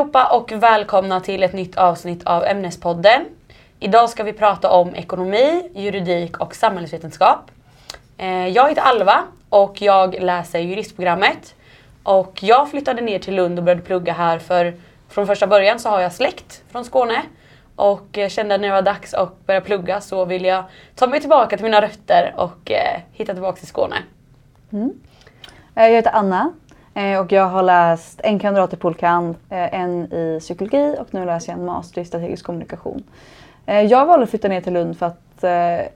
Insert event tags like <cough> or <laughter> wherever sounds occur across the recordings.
allihopa och välkomna till ett nytt avsnitt av Ämnespodden. Idag ska vi prata om ekonomi, juridik och samhällsvetenskap. Eh, jag heter Alva och jag läser juristprogrammet. Och jag flyttade ner till Lund och började plugga här för från första början så har jag släkt från Skåne. Och eh, kände att när det var dags att börja plugga så vill jag ta mig tillbaka till mina rötter och eh, hitta tillbaka till Skåne. Mm. Jag heter Anna Eh, och jag har läst en kandidat i polkand, eh, en i psykologi och nu läser jag en master i strategisk kommunikation. Eh, jag valde att flytta ner till Lund för att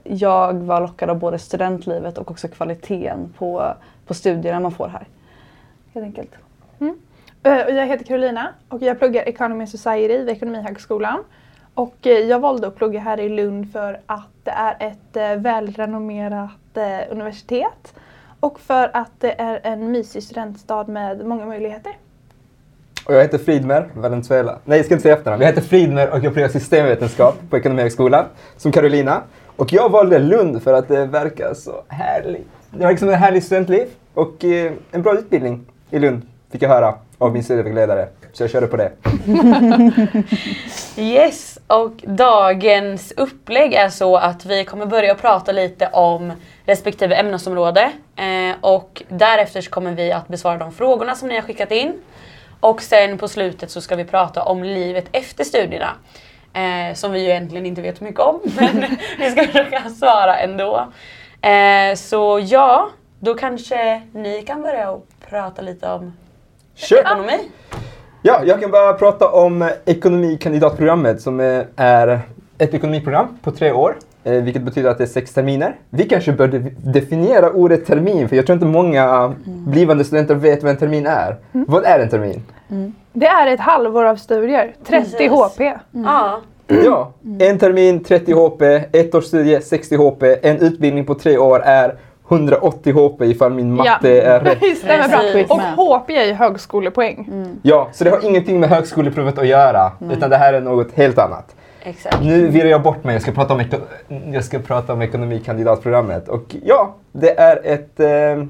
jag var lockad av både studentlivet och också kvaliteten på, på studierna man får här. Helt enkelt. Mm. Jag heter Carolina och jag pluggar Economy Society vid Ekonomihögskolan. Och jag valde att plugga här i Lund för att det är ett välrenommerat universitet och för att det är en mysig studentstad med många möjligheter. Och jag heter Fridmer Valenzuela. Nej, jag ska inte säga efternamn. Jag heter Fridmer och jag pluggar systemvetenskap på Ekonomihögskolan som Carolina. Och jag valde Lund för att det verkar så härligt. Det verkar som ett härligt studentliv och en bra utbildning i Lund fick jag höra av min studievägledare. Så jag körde på det. <laughs> yes, och dagens upplägg är så att vi kommer börja prata lite om respektive ämnesområde. Eh, och därefter så kommer vi att besvara de frågorna som ni har skickat in. Och sen på slutet så ska vi prata om livet efter studierna. Eh, som vi ju egentligen inte vet mycket om, <laughs> men vi ska försöka svara ändå. Eh, så ja, då kanske ni kan börja och prata lite om Kör. ekonomi. Ja, jag kan bara prata om ekonomikandidatprogrammet som är ett ekonomiprogram på tre år. Eh, vilket betyder att det är sex terminer. Vi kanske bör definiera ordet termin, för jag tror inte många mm. blivande studenter vet vad en termin är. Mm. Vad är en termin? Mm. Det är ett halvår av studier, 30 Precis. HP. Mm. Ja. Ja, en termin 30 HP, ett års studie 60 HP, en utbildning på tre år är 180 HP ifall min matte ja. är rätt. <laughs> Stämmer bra. Och HP är ju högskolepoäng. Mm. Ja, så det har ingenting med högskoleprovet att göra. Utan det här är något helt annat. Exakt. Nu virrar jag bort mig. Jag ska prata om, jag ska prata om ekonomikandidatprogrammet. Och ja, det är ett eh,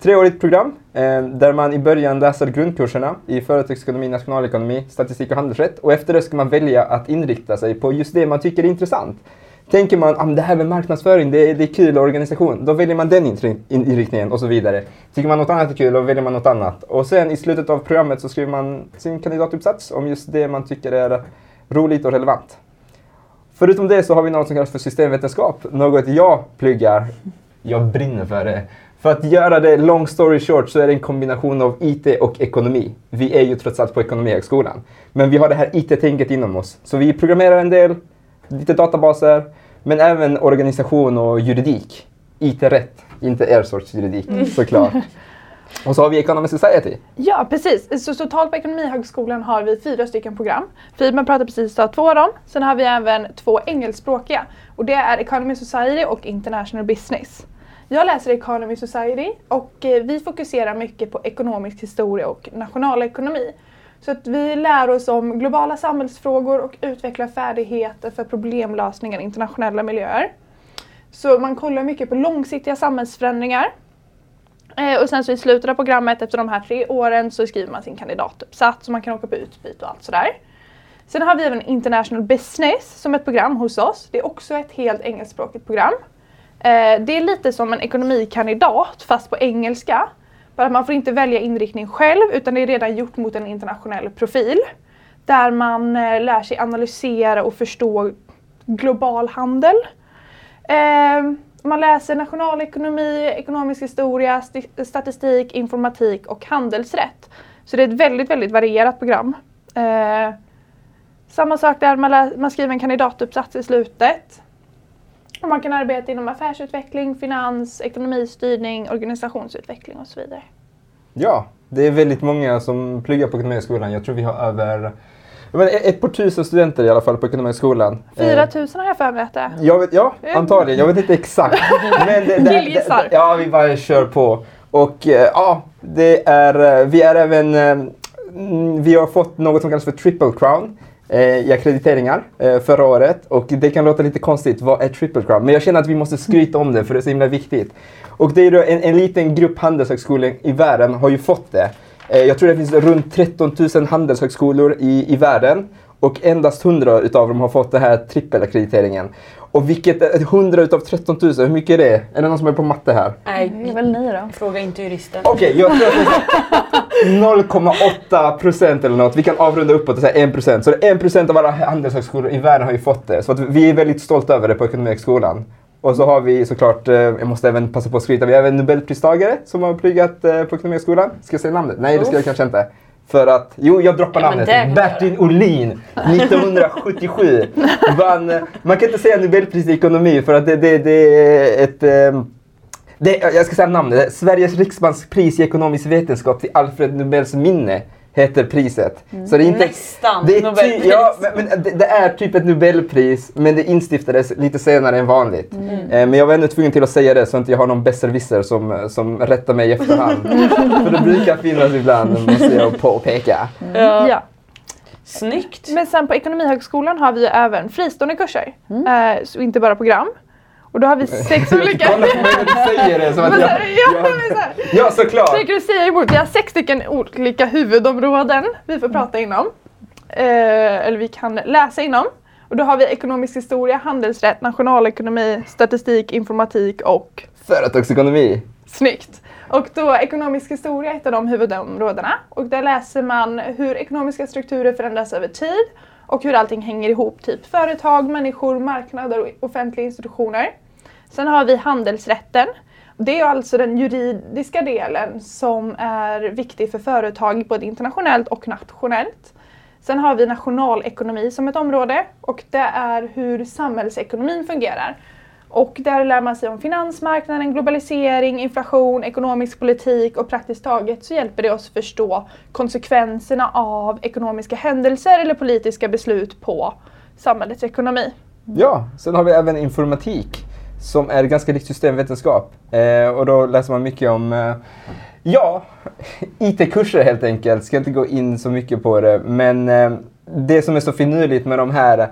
treårigt program eh, där man i början läser grundkurserna i företagsekonomi, nationalekonomi, statistik och handelsrätt. Och efter det ska man välja att inrikta sig på just det man tycker är intressant. Tänker man att ah, det här med marknadsföring, det är, det är kul organisation, då väljer man den inriktningen och så vidare. Tycker man något annat är kul, då väljer man något annat. Och sen i slutet av programmet så skriver man sin kandidatuppsats om just det man tycker är roligt och relevant. Förutom det så har vi något som kallas för systemvetenskap, något jag pluggar. Jag brinner för det. För att göra det long story short så är det en kombination av IT och ekonomi. Vi är ju trots allt på Ekonomihögskolan. Men vi har det här IT-tänket inom oss. Så vi programmerar en del, lite databaser, men även organisation och juridik. IT-rätt, inte er sorts juridik mm. såklart. <laughs> Och så har vi Economic Society. Ja, precis. Så totalt på Ekonomihögskolan har vi fyra stycken program. Fridman pratade precis om två av dem. Sen har vi även två engelskspråkiga. Och det är Economy Society och International Business. Jag läser Economy Society och eh, vi fokuserar mycket på ekonomisk historia och nationalekonomi. Så att vi lär oss om globala samhällsfrågor och utvecklar färdigheter för problemlösningar i internationella miljöer. Så man kollar mycket på långsiktiga samhällsförändringar. Eh, och sen så i slutet av programmet efter de här tre åren så skriver man sin kandidatuppsats typ, så man kan åka på utbyte och allt sådär. Sen har vi även International Business som ett program hos oss. Det är också ett helt engelskspråkigt program. Eh, det är lite som en ekonomikandidat fast på engelska. Bara att man får inte välja inriktning själv utan det är redan gjort mot en internationell profil. Där man eh, lär sig analysera och förstå global handel. Eh, man läser nationalekonomi, ekonomisk historia, statistik, informatik och handelsrätt. Så det är ett väldigt, väldigt varierat program. Eh, samma sak där, man, man skriver en kandidatuppsats i slutet. Och man kan arbeta inom affärsutveckling, finans, ekonomistyrning, organisationsutveckling och så vidare. Ja, det är väldigt många som pluggar på Ekonomihögskolan. Jag tror vi har över ett par tusen studenter i alla fall på Ekonomihögskolan. Fyra tusen har jag för mig att det är. Jag vet, ja, antagligen. Jag vet inte exakt. Men det, det, det, ja, vi bara kör på. Och eh, ja, det är, eh, vi är även, eh, vi har fått något som kallas för Triple Crown eh, i akkrediteringar eh, förra året. Och det kan låta lite konstigt, vad är Triple Crown? Men jag känner att vi måste skryta om det för det är så himla viktigt. Och det är en, en liten grupp handelshögskolor i världen har ju fått det. Eh, jag tror det finns runt 13 000 handelshögskolor i, i världen och endast 100 utav dem har fått den här trippelackrediteringen. Och vilket, är- 100 utav 13 000, hur mycket är det? Är det någon som är på matte här? Det är Nej, väl ni då? fråga inte juristen. Okej, jag tror att det är 0,8 procent eller något. Vi kan avrunda uppåt och säga 1 procent. Så det är 1 procent av alla handelshögskolor i världen har ju fått det. Så att vi är väldigt stolta över det på Ekonomihögskolan. Och så har vi såklart, eh, jag måste även passa på att skryta, vi har även Nobelpristagare som har pluggat eh, på Ekonomihögskolan. Ska jag säga namnet? Nej, det ska jag kanske inte. För att, jo jag droppar Ja, namnet. Bertil Ohlin, 1977. vann, man kan inte säga Nobelpris i ekonomi för att det, det, det är ett... eh, det, jag ska säga namnet. Sveriges riksbanks pris i ekonomisk vetenskap till Alfred Nobels minne heter priset. Så det är inte... Nästan Det är, ty, Nobelpris. ja, men, men det, det är typ ett Nobelpris, men det instiftades lite senare än vanligt. Eh, men jag var ändå tvungen till att säga det så att inte jag har någon besserwisser som, som rättar mig i efterhand. <laughs> För det brukar finnas ibland, måste jag påpeka. Ja. Ja. Snyggt. Men sen på Ekonomihögskolan har vi även fristående kurser. Eh, så inte bara program. Och då har vi sex olika... <laughs> Kolla på mig när du säger det. Som att jag, ja, jag, såklart. Tänker du säga emot? Vi har sex stycken olika huvudområden vi får prata inom. Eh, eller vi kan läsa inom. Och då har vi ekonomisk historia, handelsrätt, nationalekonomi, statistik, informatik och Företagsekonomi. Snyggt! Och då ekonomisk historia är ett av de huvudområdena. Och där läser man hur ekonomiska strukturer förändras över tid och hur allting hänger ihop. Typ företag, människor, marknader och offentliga institutioner. Sen har vi handelsrätten. Det är alltså den juridiska delen som är viktig för företag både internationellt och nationellt. Sen har vi nationalekonomi som ett område och det är hur samhällsekonomin fungerar. Och där lär man sig om finansmarknaden, globalisering, inflation, ekonomisk politik och praktiskt taget så hjälper det oss förstå konsekvenserna av ekonomiska händelser eller politiska beslut på samhällets ekonomi. Ja, sen har vi även informatik som är ganska likt systemvetenskap. Eh, och då läser man mycket om, eh, ja, <laughs> IT-kurser helt enkelt. Ska inte gå in så mycket på det. Men eh, det som är så finurligt med de här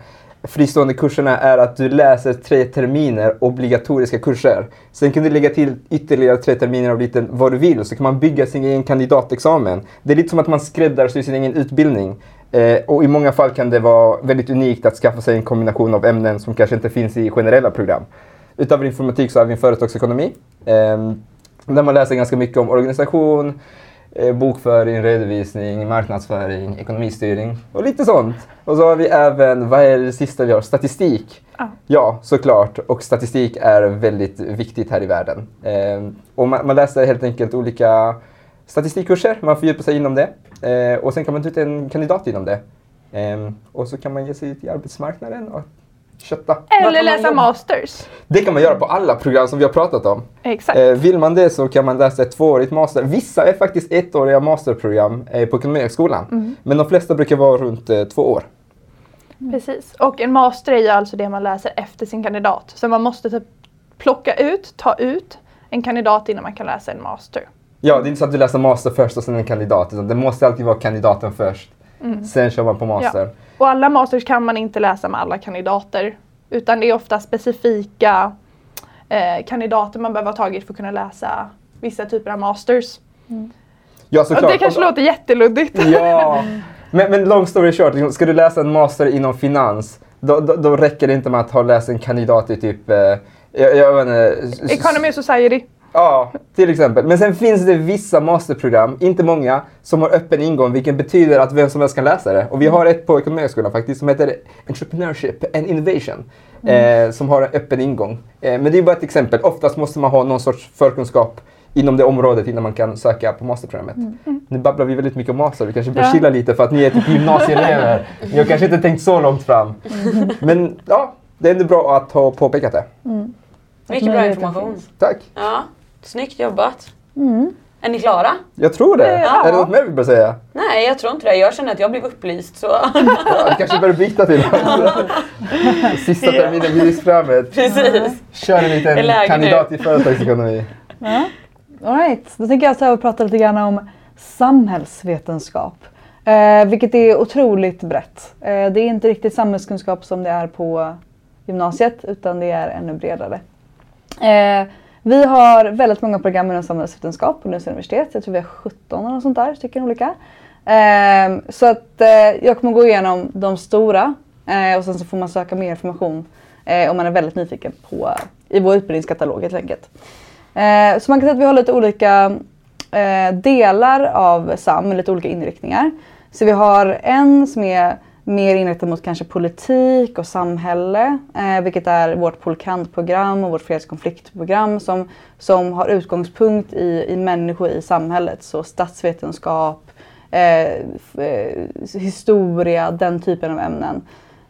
fristående kurserna är att du läser tre terminer obligatoriska kurser. Sen kan du lägga till ytterligare tre terminer av lite vad du vill så kan man bygga sin egen kandidatexamen. Det är lite som att man skräddarsyr sin egen utbildning. Eh, och i många fall kan det vara väldigt unikt att skaffa sig en kombination av ämnen som kanske inte finns i generella program. Utöver informatik så har vi en företagsekonomi. Eh, där man läser ganska mycket om organisation, eh, bokföring, redovisning, marknadsföring, ekonomistyrning och lite sånt. Och så har vi även, vad är det sista vi har? Statistik. Ja. Ja, såklart. Och statistik är väldigt viktigt här i världen. Eh, och man, man läser helt enkelt olika statistikkurser, man fördjupar sig inom det. Eh, och sen kan man ta ut en kandidat inom det. Eh, och så kan man ge sig ut i arbetsmarknaden och kötta. Eller läsa masters. Det kan man göra på alla program som vi har pratat om. Exakt. Eh, vill man det så kan man läsa ett tvåårigt master. Vissa är faktiskt ettåriga masterprogram eh, på Ekonomihögskolan. Men de flesta brukar vara runt eh, två år. Precis. Och en master är ju alltså det man läser efter sin kandidat. Så man måste typ plocka ut, ta ut en kandidat innan man kan läsa en master. Ja, det är inte så att du läser master först och sen en kandidat. Utan det måste alltid vara kandidaten först. Sen kör man på master. Och alla masters kan man inte läsa med alla kandidater. Utan det är ofta specifika eh, kandidater man behöver ha tagit för att kunna läsa vissa typer av masters. Ja, Och såklart. det kanske Och- låter jätteluddigt. Ja, <laughs> men, men long story short, liksom, ska du läsa en master inom finans, då, då, då räcker det inte med att ha läst en kandidat i typ, eh, jag, jag vet inte, s- s- Economy Society. Ja, till exempel. Men sen finns det vissa masterprogram, inte många, som har öppen ingång, vilket betyder att vem som helst kan läsa det. Och vi har ett på Ekonomihögskolan faktiskt som heter Entrepreneurship and Innovation, eh, som har en öppen ingång. Eh, men det är bara ett exempel. Oftast måste man ha någon sorts förkunskap inom det området innan man kan söka på masterprogrammet. Nu babblar vi väldigt mycket om master, vi kanske bör Ja. chilla lite för att ni är typ gymnasieelever. <laughs> Ni har kanske inte tänkt så långt fram. Men ja, det är ändå bra att ha påpekat det. Mycket bra information. Tack! Ja, snyggt jobbat. Mm. Är ni klara? Jag tror det. Ja. Är det något mer vi bör säga? Nej, jag tror inte det. Jag känner att jag blev upplyst. Så Ja, <laughs> vi kanske bör byta till Sista terminen juristprogrammet. precis. Kör en Det liten kandidat i företagsekonomi. Ja. All right. Då tänker jag så här och prata lite grann om samhällsvetenskap. Eh, vilket är otroligt brett. Eh, det är inte riktigt samhällskunskap som det är på gymnasiet utan det är ännu bredare. Eh, vi har väldigt många program inom samhällsvetenskap på Lunds universitet. Jag tror vi har 17 eller sånt där stycken olika. Eh, så att eh, jag kommer gå igenom de stora eh, och sen så får man söka mer information eh, om man är väldigt nyfiken på i vår utbildningskatalog helt enkelt. Eh, så man kan säga att vi har lite olika eh, delar av SAM, lite olika inriktningar. Så vi har en som är mer inriktad mot kanske politik och samhälle, eh, vilket är vårt polkantprogram och vårt fredskonfliktprogram som, som har utgångspunkt i, i människor i samhället. Så statsvetenskap, eh, eh historia, den typen av ämnen.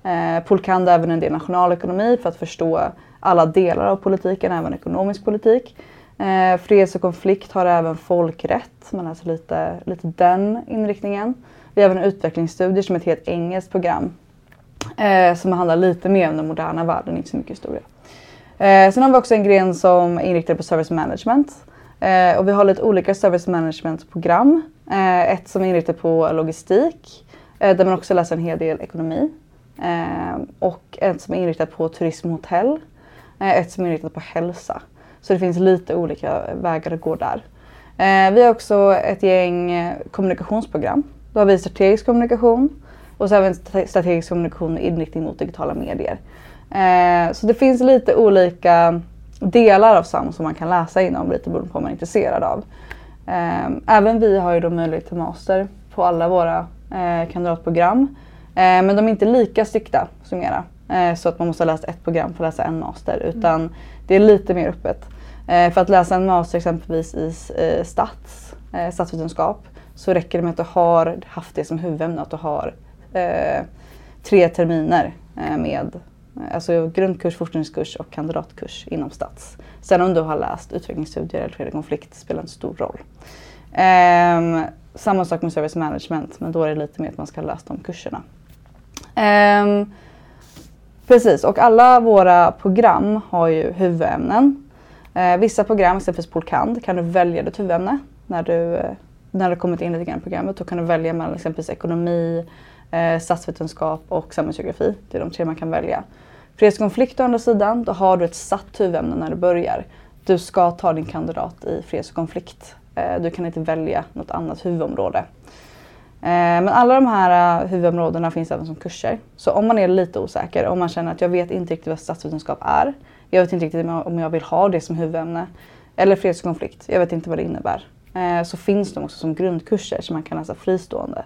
Eh, Polkand även en del nationalekonomi för att förstå alla delar av politiken, även ekonomisk politik. Eh, freds och konflikt har även folkrätt, man läser lite, lite den inriktningen. Vi har även utvecklingsstudier som är ett helt engelskt program eh, som handlar lite mer om den moderna världen, inte så mycket historia. Eh, sen har vi också en gren som är inriktad på service management. Eh, och vi har lite olika service management-program. Eh, ett som är inriktat på logistik, eh, där man också läser en hel del ekonomi. Eh, och ett som är inriktat på turism och hotell. Eh, ett som är inriktat på hälsa. Så det finns lite olika vägar att gå där. Eh, vi har också ett gäng eh, kommunikationsprogram då har vi strategisk kommunikation och så har vi strategisk kommunikation med inriktning mot digitala medier. Eh, så det finns lite olika delar av SAM som man kan läsa inom lite beroende på vad man är intresserad av. Eh, även vi har ju då möjlighet till master på alla våra eh, kandidatprogram. Eh, men de är inte lika strikta som era. Eh, så att man måste ha läst ett program för att läsa en master utan mm. det är lite mer öppet. Eh, för att läsa en master exempelvis i stats, statsvetenskap så räcker det med att du har haft det som huvudämne, att du har eh, tre terminer eh, med eh, alltså grundkurs, forskningskurs och kandidatkurs inom stats. Sen om du har läst utvecklingsstudier eller fredlig konflikt spelar inte stor roll. Eh, samma sak med service management, men då är det lite mer att man ska ha läst de kurserna. Eh, precis, och alla våra program har ju huvudämnen. Eh, vissa program, exempelvis Polkand, kan du välja ditt huvudämne när du eh, när du kommit in lite grann i programmet då kan du välja mellan exempelvis ekonomi, eh, statsvetenskap och samhällsgeografi. Det är de tre man kan välja. Fredskonflikt å andra sidan, då har du ett satt huvudämne när du börjar. Du ska ta din kandidat i freds och konflikt. Eh, du kan inte välja något annat huvudområde. Eh, men alla de här eh, huvudområdena finns även som kurser. Så om man är lite osäker, om man känner att jag vet inte riktigt vad statsvetenskap är. Jag vet inte riktigt om jag vill ha det som huvudämne. Eller freds och konflikt, jag vet inte vad det innebär Eh, så finns de också som grundkurser som man kan läsa fristående.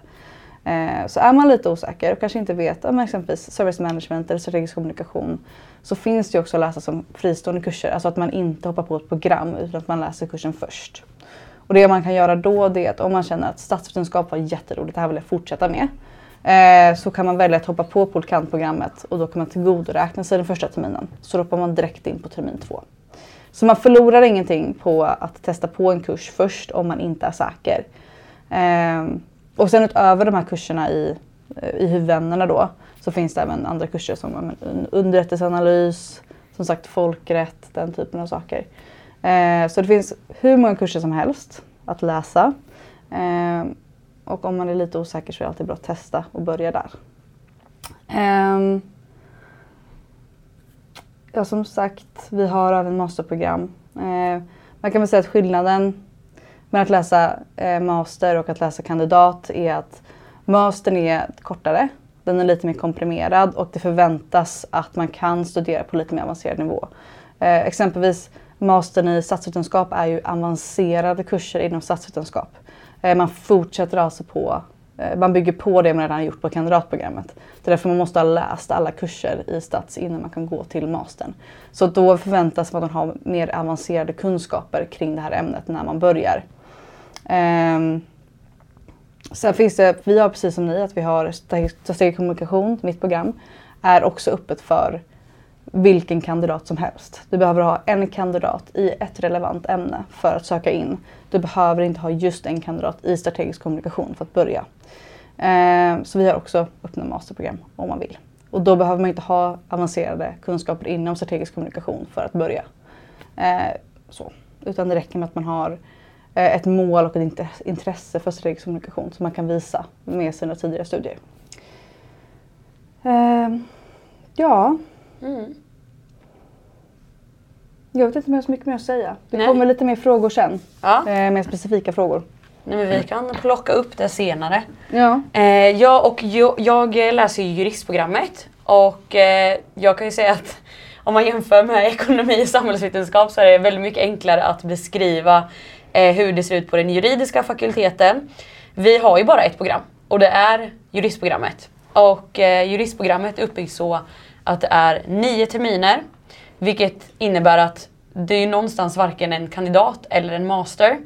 Eh, så är man lite osäker och kanske inte vet om exempelvis service management eller strategisk kommunikation så finns det också att läsa som fristående kurser. Alltså att man inte hoppar på ett program utan att man läser kursen först. Och det man kan göra då det är att om man känner att statsvetenskap var jätteroligt, det här vill jag fortsätta med. Eh, så kan man välja att hoppa på Polkant-programmet och då kan man tillgodoräkna sig den första terminen. Så då hoppar man direkt in på termin två. Så man förlorar ingenting på att testa på en kurs först om man inte är säker. Um, och sen utöver de här kurserna i, eh, i huvudämnena då så finns det även andra kurser som underrättelseanalys, som sagt folkrätt, den typen av saker. Uh, så det finns hur många kurser som helst att läsa. Uh, och om man är lite osäker så är det alltid bra att testa och börja där. Ja, som sagt, vi har även masterprogram. Eh, man kan väl säga att skillnaden mellan att läsa eh, master och att läsa kandidat är att mastern är kortare. Den är lite mer komprimerad och det förväntas att man kan studera på lite mer avancerad nivå. Eh, exempelvis mastern i statsvetenskap är ju avancerade kurser inom statsvetenskap. Eh, man fortsätter alltså på Eh, man bygger på det man redan har gjort på kandidatprogrammet. Det är därför man måste ha läst alla kurser i Stats innan man kan gå till mastern. Så då förväntas man ha mer avancerade kunskaper kring det här ämnet när man börjar. Um, sen finns det, vi har precis som ni att vi har strategisk kommunikation, mitt program, är också öppet för vilken kandidat som helst. Du behöver ha en kandidat i ett relevant ämne för att söka in. Du behöver inte ha just en kandidat i strategisk kommunikation för att börja. Eh, så vi har också öppna masterprogram om man vill. Och då behöver man inte ha avancerade kunskaper inom strategisk kommunikation för att börja. Eh, så. Utan det räcker med att man har eh, ett mål och ett intresse för strategisk kommunikation som man kan visa med sina tidigare studier. ja, Mm. Jag vet inte om jag har så mycket mer att säga. Det Nej. kommer lite mer frågor sen. Ja, Eh, mer specifika frågor. nej, men vi kan plocka upp det senare. Ja. Eh, jag, och jag, jag läser ju juristprogrammet och eh, jag kan ju säga att <laughs> om man jämför med ekonomi och samhällsvetenskap så är det väldigt mycket enklare att beskriva eh, hur det ser ut på den juridiska fakulteten. Vi har ju bara ett program och det är juristprogrammet. Och eh, juristprogrammet är uppbyggt så att det är nio terminer vilket innebär att det är någonstans varken en kandidat eller en master.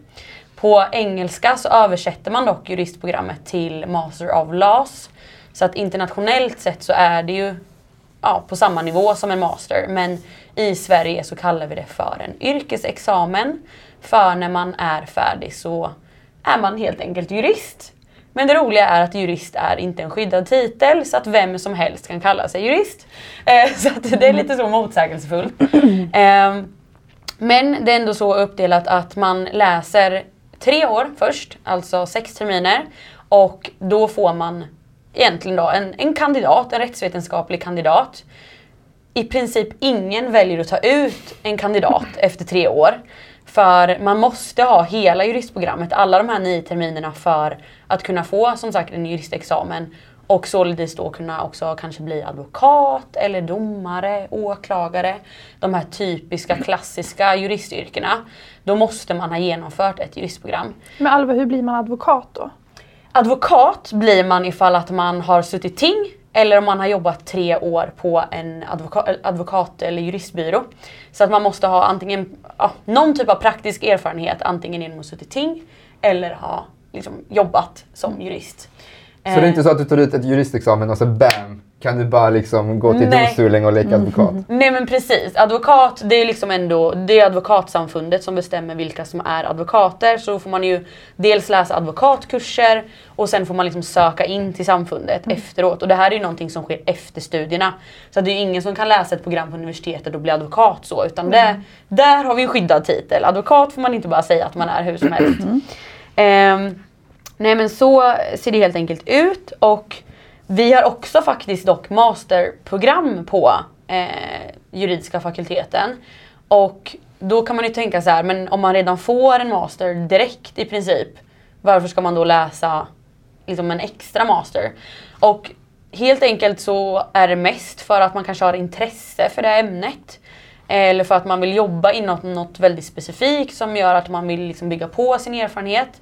På engelska så översätter man dock juristprogrammet till Master of Laws. Så att internationellt sett så är det ju ja, på samma nivå som en master. Men i Sverige så kallar vi det för en yrkesexamen. För när man är färdig så är man helt enkelt jurist. Men det roliga är att jurist är inte en skyddad titel så att vem som helst kan kalla sig jurist. Eh, <laughs> så att det är lite så motsägelsefullt. <clears throat> Ehm, men det är ändå så uppdelat att man läser tre år först, alltså sex terminer. Och då får man egentligen då en, en kandidat, en rättsvetenskaplig kandidat. I princip ingen väljer att ta ut en kandidat efter tre år. För man måste ha hela juristprogrammet, alla de här nio terminerna för att kunna få som sagt en juristexamen. Och således då kunna också kanske bli advokat eller domare, åklagare. De här typiska klassiska juristyrkena. Då måste man ha genomfört ett juristprogram. Men Alva, hur blir man advokat då? Advokat blir man ifall att man har suttit ting eller om man har jobbat tre år på en advoka- advokat eller juristbyrå. Så att man måste ha antingen ja, någon typ av praktisk erfarenhet antingen genom att suttit ting eller ha liksom, jobbat som jurist. Så det är inte så att du tar ut ett juristexamen och så bam, kan du bara liksom gå till Nej. domstolen och leka advokat? <laughs> Nej men precis, advokat det är liksom ändå det är advokatsamfundet som bestämmer vilka som är advokater. Så då får man ju dels läsa advokatkurser och sen får man liksom söka in till samfundet efteråt. Och det här är ju någonting som sker efter studierna. Så det är ju ingen som kan läsa ett program på universitetet och bli advokat så. Utan det, där har vi en skyddad titel. Advokat får man inte bara säga att man är hur som helst. Ehm, nej men så ser det helt enkelt ut. Och vi har också faktiskt dock masterprogram på eh, juridiska fakulteten. Och då kan man ju tänka så här, men om man redan får en master direkt i princip, varför ska man då läsa liksom en extra master? Och helt enkelt så är det mest för att man kanske har intresse för det ämnet. Eller för att man vill jobba inom något väldigt specifikt som gör att man vill liksom bygga på sin erfarenhet.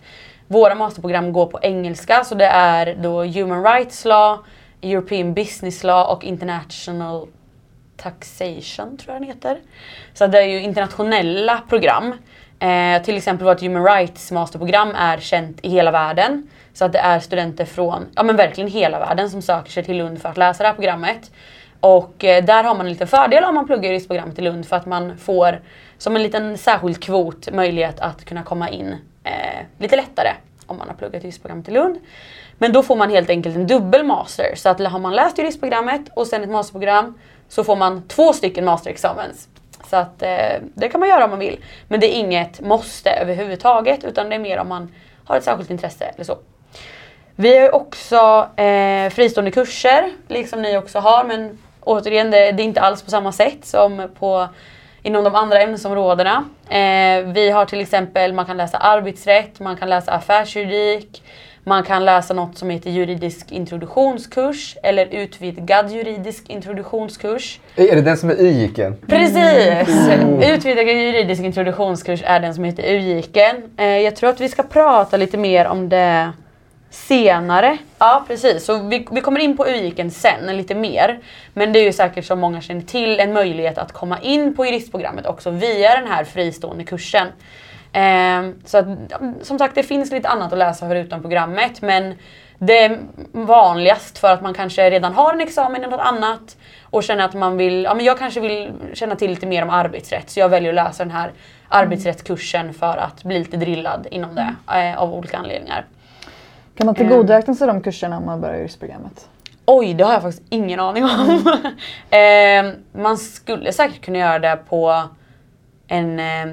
Våra masterprogram går på engelska så det är då Human Rights Law, European Business Law och International Taxation tror jag den heter. Så det är ju internationella program. Eh, till exempel vårt Human Rights masterprogram är känt i hela världen. Så att det är studenter från, ja men verkligen hela världen som söker sig till Lund för att läsa det här programmet. Och eh, där har man en liten fördel om man pluggar juristprogrammet i Lund för att man får som en liten särskild kvot möjlighet att kunna komma in eh, lite lättare om man har pluggat juristprogrammet i Lund. Men då får man helt enkelt en dubbel master. Så att har man läst juristprogrammet och sen ett masterprogram så får man två stycken masterexamens. Så att eh, det kan man göra om man vill. Men det är inget måste överhuvudtaget utan det är mer om man har ett särskilt intresse eller så. Vi har ju också eh, fristående kurser, liksom ni också har, men återigen, det, det är inte alls på samma sätt som på, inom de andra ämnesområdena. Eh, vi har till exempel, man kan läsa arbetsrätt, man kan läsa affärsjuridik, man kan läsa något som heter juridisk introduktionskurs eller utvidgad juridisk introduktionskurs. Är det den som är y-giken? Precis! Utvidgad juridisk introduktionskurs är den som heter UJIKen. Eh, jag tror att vi ska prata lite mer om det senare. Ja precis, så vi, vi kommer in på UJIKen sen lite mer. Men det är ju säkert som många känner till en möjlighet att komma in på juristprogrammet också via den här fristående kursen. Eh, så att, som sagt det finns lite annat att läsa förutom programmet men det är vanligast för att man kanske redan har en examen i något annat och känner att man vill, ja men jag kanske vill känna till lite mer om arbetsrätt så jag väljer att läsa den här arbetsrättskursen för att bli lite drillad inom det eh, av olika anledningar. Kan man tillgodoräkna sig de kurserna om man börjar juristprogrammet? Oj, det har jag faktiskt ingen aning om. <laughs> eh, man skulle säkert kunna göra det på en eh,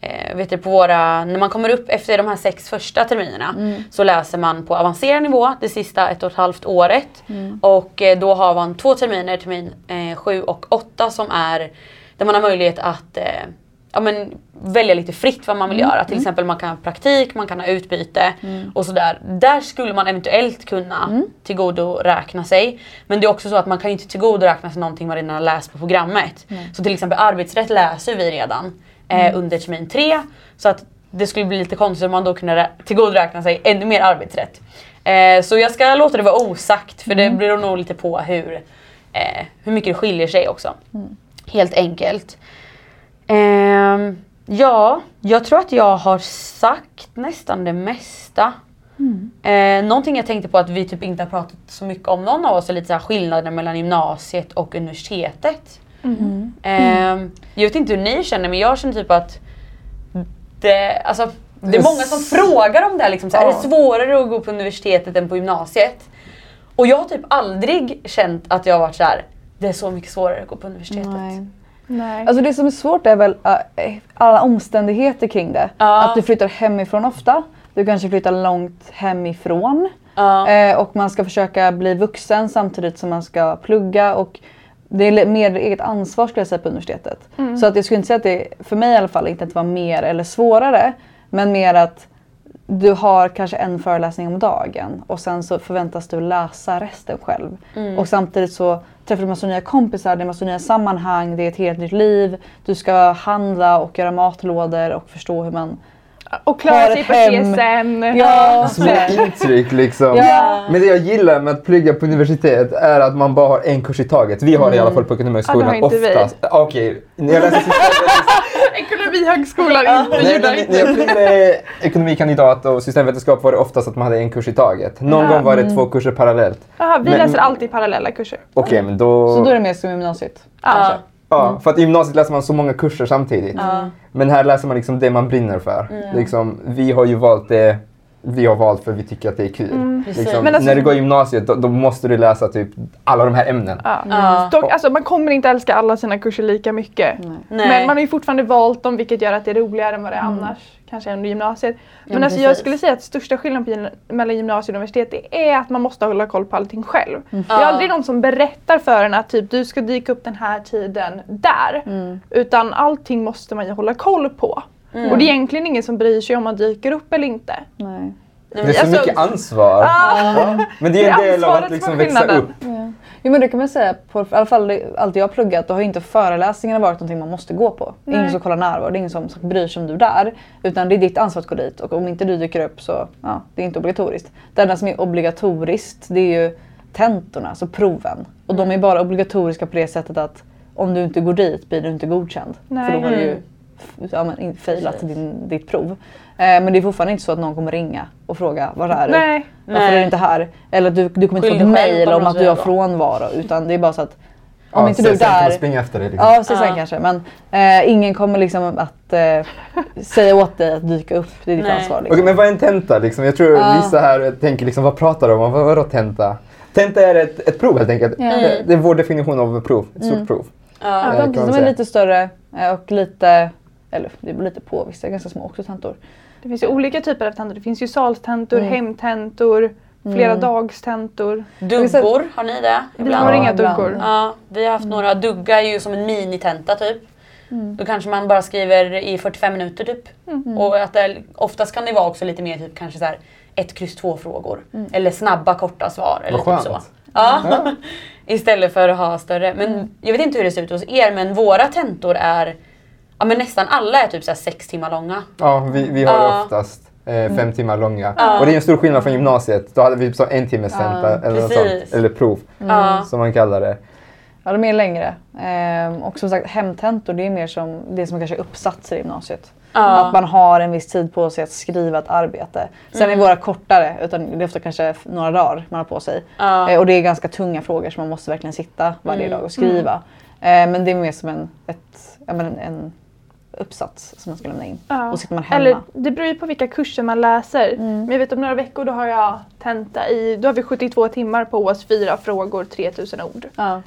eh, vet du, på våra, när man kommer upp efter de här sex första terminerna så läser man på avancerad nivå det sista ett och ett halvt året. Och eh, då har man två terminer, termin eh, sju och åtta som är där man har möjlighet att eh, ja, men, välja lite fritt vad man vill göra. Till exempel man kan ha praktik, man kan ha utbyte och sådär. Där skulle man eventuellt kunna tillgodoräkna sig. Men det är också så att man kan inte tillgodoräkna sig någonting man redan har läst på programmet. Så till exempel arbetsrätt läser vi redan eh, under termin 3. Så att det skulle bli lite konstigt om man då kunde rä- tillgodoräkna sig ännu mer arbetsrätt. Eh, så jag ska låta det vara osagt för det beror nog lite på hur, eh, hur mycket det skiljer sig också. Helt enkelt. Ehm, ja, jag tror att jag har sagt nästan det mesta. Eh, någonting jag tänkte på att vi typ inte har pratat så mycket om någon av oss är lite så här skillnaden mellan gymnasiet och universitetet. Ehm, jag vet inte hur ni känner men jag känner typ att det, alltså, det är många som frågar om det här. Liksom, så här, Är det svårare att gå på universitetet än på gymnasiet? Och jag har typ aldrig känt att jag har varit så här. det är så mycket svårare att gå på universitetet. Nej. Nej. Alltså det som är svårt är väl äh, alla omständigheter kring det. Ja. Att du flyttar hemifrån ofta. Du kanske flyttar långt hemifrån. Ja. Eh, och man ska försöka bli vuxen samtidigt som man ska plugga. Och det är mer eget ansvar skulle jag säga på universitetet. Så att jag skulle inte säga att det, för mig i alla fall, inte att det var mer eller svårare. Men mer att du har kanske en föreläsning om dagen och sen så förväntas du läsa resten själv. Och samtidigt så träffar du massa nya kompisar, det är massa nya sammanhang, det är ett helt nytt liv. Du ska handla och göra matlådor och förstå hur man Och har klara sig på. CSN. Ja, Små intryck liksom. Ja. Men det jag gillar med att plugga på universitet är att man bara har en kurs i taget. Vi har det i alla fall på Ekonomihögskolan Ja, det har inte vi. oftast. Okej, när jag läste <laughs> Ekonomihögskolan inte Nej, när, när jag pluggade ekonomikandidat och systemvetenskap var det oftast att man hade en kurs i taget. Någon Ja. gång var det två kurser parallellt. Jaha, vi Men- läser alltid parallella kurser. Okej, men då... Så då är det mer som gymnasiet? Ja. Ja, för att i gymnasiet läser man så många kurser samtidigt. Men här läser man liksom det man brinner för. Liksom, vi har ju valt det vi har valt för vi tycker att det är kul. Precis. Liksom, Men alltså- när du går i gymnasiet då, då måste du läsa typ alla de här ämnena. Ja. Ja. Dock, alltså, man kommer inte älska alla sina kurser lika mycket. Nej. Nej. Men man har ju fortfarande valt dem vilket gör att det är roligare än vad det är annars. Kanske under gymnasiet. Men men alltså, jag skulle säga att största skillnaden mellan gymnasiet och universitet är att man måste hålla koll på allting själv. Det är Ja. aldrig någon som berättar för en att typ, du ska dyka upp den här tiden där. Mm. Utan allting måste man ju hålla koll på. Och det är egentligen ingen som bryr sig om man dyker upp eller inte. Nej. Det är så alltså- mycket ansvar. Ja. <laughs> Men det är en del av att som liksom växa upp. Ja. Jo men det kan man säga, på, i alla fall allt jag har pluggat, då har inte föreläsningarna varit någonting man måste gå på. Det är ingen som kollar närvaro, det är ingen som bryr sig om du är där. Utan det är ditt ansvar att gå dit och om inte du dyker upp så, ja, det är inte obligatoriskt. Det enda som är obligatoriskt det är ju tentorna, alltså proven. Och de är bara obligatoriska på det sättet att om du inte går dit blir du inte godkänd. Nej. För då har du ju Mm. Ja, men, failat din, ditt prov. Eh, men det är fortfarande inte så att någon kommer ringa och fråga var är du? Nej. Varför Nej. är du inte här? Eller att du, du kommer inte få ett dig själv, mail om att du har frånvaro. Utan det är bara så att om Ja, inte du är där. springa efter dig. Liksom. Ja, CSN Ja. kanske. Men eh, ingen kommer liksom att eh, <laughs> säga åt dig att dyka upp. Det är ditt Nej. ansvar. Liksom. men vad är en tenta? Liksom? Jag tror Ja. vissa här tänker liksom, vad pratar de om? Vad, vadå tenta? Tenta är ett, ett prov helt enkelt. Ja. Det, det är vår definition av prov. Ett stort Mm. prov. Ja. De, de är lite större eh, och lite, eller det beror lite på. Vissa är ganska små också tentor. Det finns ju olika typer av tentor. Det finns ju salstentor, Mm. hemtentor, flera Mm. dagstentor. Duggor, har ni det? Vi Ibland? har Ja, inga duggor. Ja, vi har haft några. Dugga är ju som en minitenta typ. Då kanske man bara skriver i 45 minuter typ. Och att det, oftast kan det vara också lite mer typ kanske så här ett kryss två frågor. Eller snabba korta svar. Eller Vad typ så. skönt. Ja. Ja. <laughs> Istället för att ha större. Men jag vet inte hur det ser ut hos er men våra tentor är Ja men nästan alla är typ så här sex timmar långa. Ja, vi, vi har Ja. oftast eh, fem timmar långa. Ja. Och det är en stor skillnad från gymnasiet. Då hade vi så en timmes Ja, tenta eller något precis. sånt. Eller prov, Ja. som man kallar det. Ja, de är längre. Ehm, och som sagt hemtentor det är mer som det som kanske är uppsatser i gymnasiet. Ja. Att man har en viss tid på sig att skriva ett arbete. Sen är våra kortare, utan det är ofta kanske några dagar man har på sig. Ja. Eh, och det är ganska tunga frågor så man måste verkligen sitta varje Mm. dag och skriva. Eh, men det är mer som en, ett, ja, men en, en uppsats som man ska lämna in. Ja. Och sitter man hemma. Eller det beror ju på vilka kurser man läser. Mm. Men jag vet om några veckor då har jag tenta i, då har vi 72 timmar på oss, fyra frågor, 3000 ord. Ja.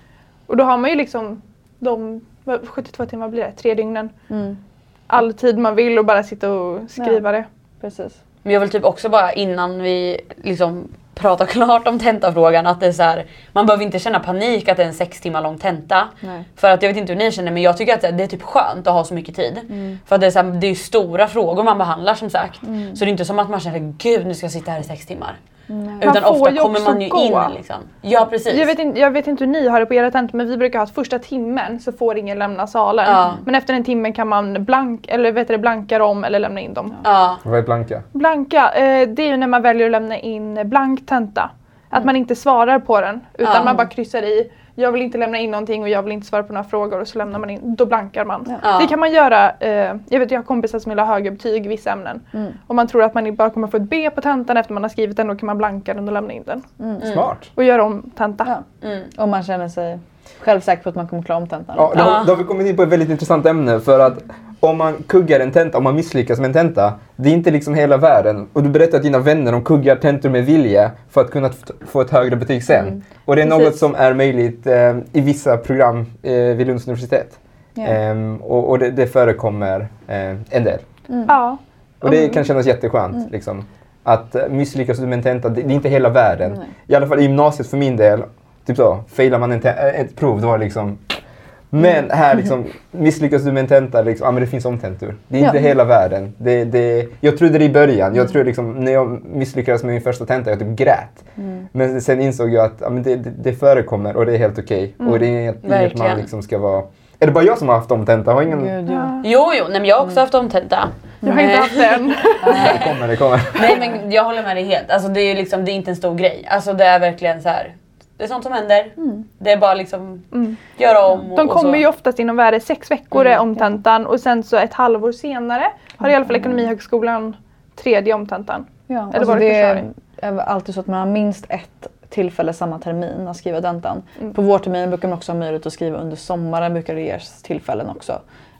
Och då har man ju liksom de, vad- 72 timmar blir det, tre dygnen. Mm, All tid man vill och bara sitta och skriva det. precis. Men jag vill typ också bara innan vi liksom prata <laughs> klart om tentafrågan. Att det är så här, man behöver inte känna panik att det är en sex timmar lång tenta. Nej. För att jag vet inte hur ni känner men jag tycker att det är typ skönt att ha så mycket tid. Mm. För att det är, så här, det är stora frågor man behandlar som sagt. Så det är inte som att man känner gud nu ska jag sitta här i sex timmar. Utan Man får ofta kommer man ju gå. in liksom. Ja precis. Jag vet, inte, jag vet inte hur ni har det på era tentor men vi brukar ha att första timmen så får ingen lämna salen. Ja. Men efter en timme kan man blank, eller vet du, det, blanka dem eller lämna in dem. Ja. Vad är blanka? Blanka, eh, det är ju när man väljer att lämna in blank tenta. Att man inte svarar på den utan Ja. man bara kryssar i jag vill inte lämna in någonting och jag vill inte svara på några frågor och så lämnar man in, då blankar man. Ja. Det kan man göra, eh, jag vet jag har kompisar som vill ha högre betyg i vissa ämnen. Mm. Om man tror att man bara kommer få ett B på tentan efter man har skrivit den, då kan man blanka den och lämna in den. Smart. Och göra om tenta. Ja. Mm. Om man känner sig självsäker på att man kommer klara om tentan. Ja, då, då har vi kommit in på ett väldigt intressant ämne för att om man kuggar en tenta, om man misslyckas med en tenta, det är inte liksom hela världen. Och du berättar att dina vänner de kuggar tentor med vilja för att kunna få ett högre betyg sen. Och det är något Precis. som är möjligt eh, i vissa program eh, vid Lunds universitet. Ja. Ehm, och och det, det förekommer eh, en del. Ja. Och det kan kännas jätteskönt. Liksom. Att eh, misslyckas du med en tenta, det, det är inte hela världen. Nej. I alla fall i gymnasiet för min del, typ så, failar man en ett prov, då var det liksom... Men här liksom, misslyckas du med en tenta, liksom, ja men det finns omtentor. Det är inte Ja. hela världen. Det, det, jag trodde det i början. Jag tror liksom, när jag misslyckades med min första tenta, jag typ grät. Men sen insåg jag att ja, men det, det, det förekommer och det är helt okej. Och det är inget, inget man liksom ska vara... Är det bara jag som har haft omtenta? Har ingen... Gud, ja. Jo, jo, nej, men jag har också haft omtenta. Jag har inte haft den. <laughs> <laughs> Det kommer, det kommer. Nej men jag håller med dig helt. Alltså, det, är liksom, det är inte en stor grej. Alltså, det är verkligen så här. Det är sånt som händer. Det är bara liksom Mm. göra om. Och, De och kommer så. ju oftast inom vad är det, sex veckor Mm. är omtentan och sen så ett halvår senare har i alla fall Ekonomihögskolan tredje omtentan. Ja, Eller alltså var det är alltid så att man har minst ett tillfälle samma termin att skriva tentan. Mm. På vårterminen brukar man också ha möjlighet att skriva under sommaren, brukar det ges tillfällen också.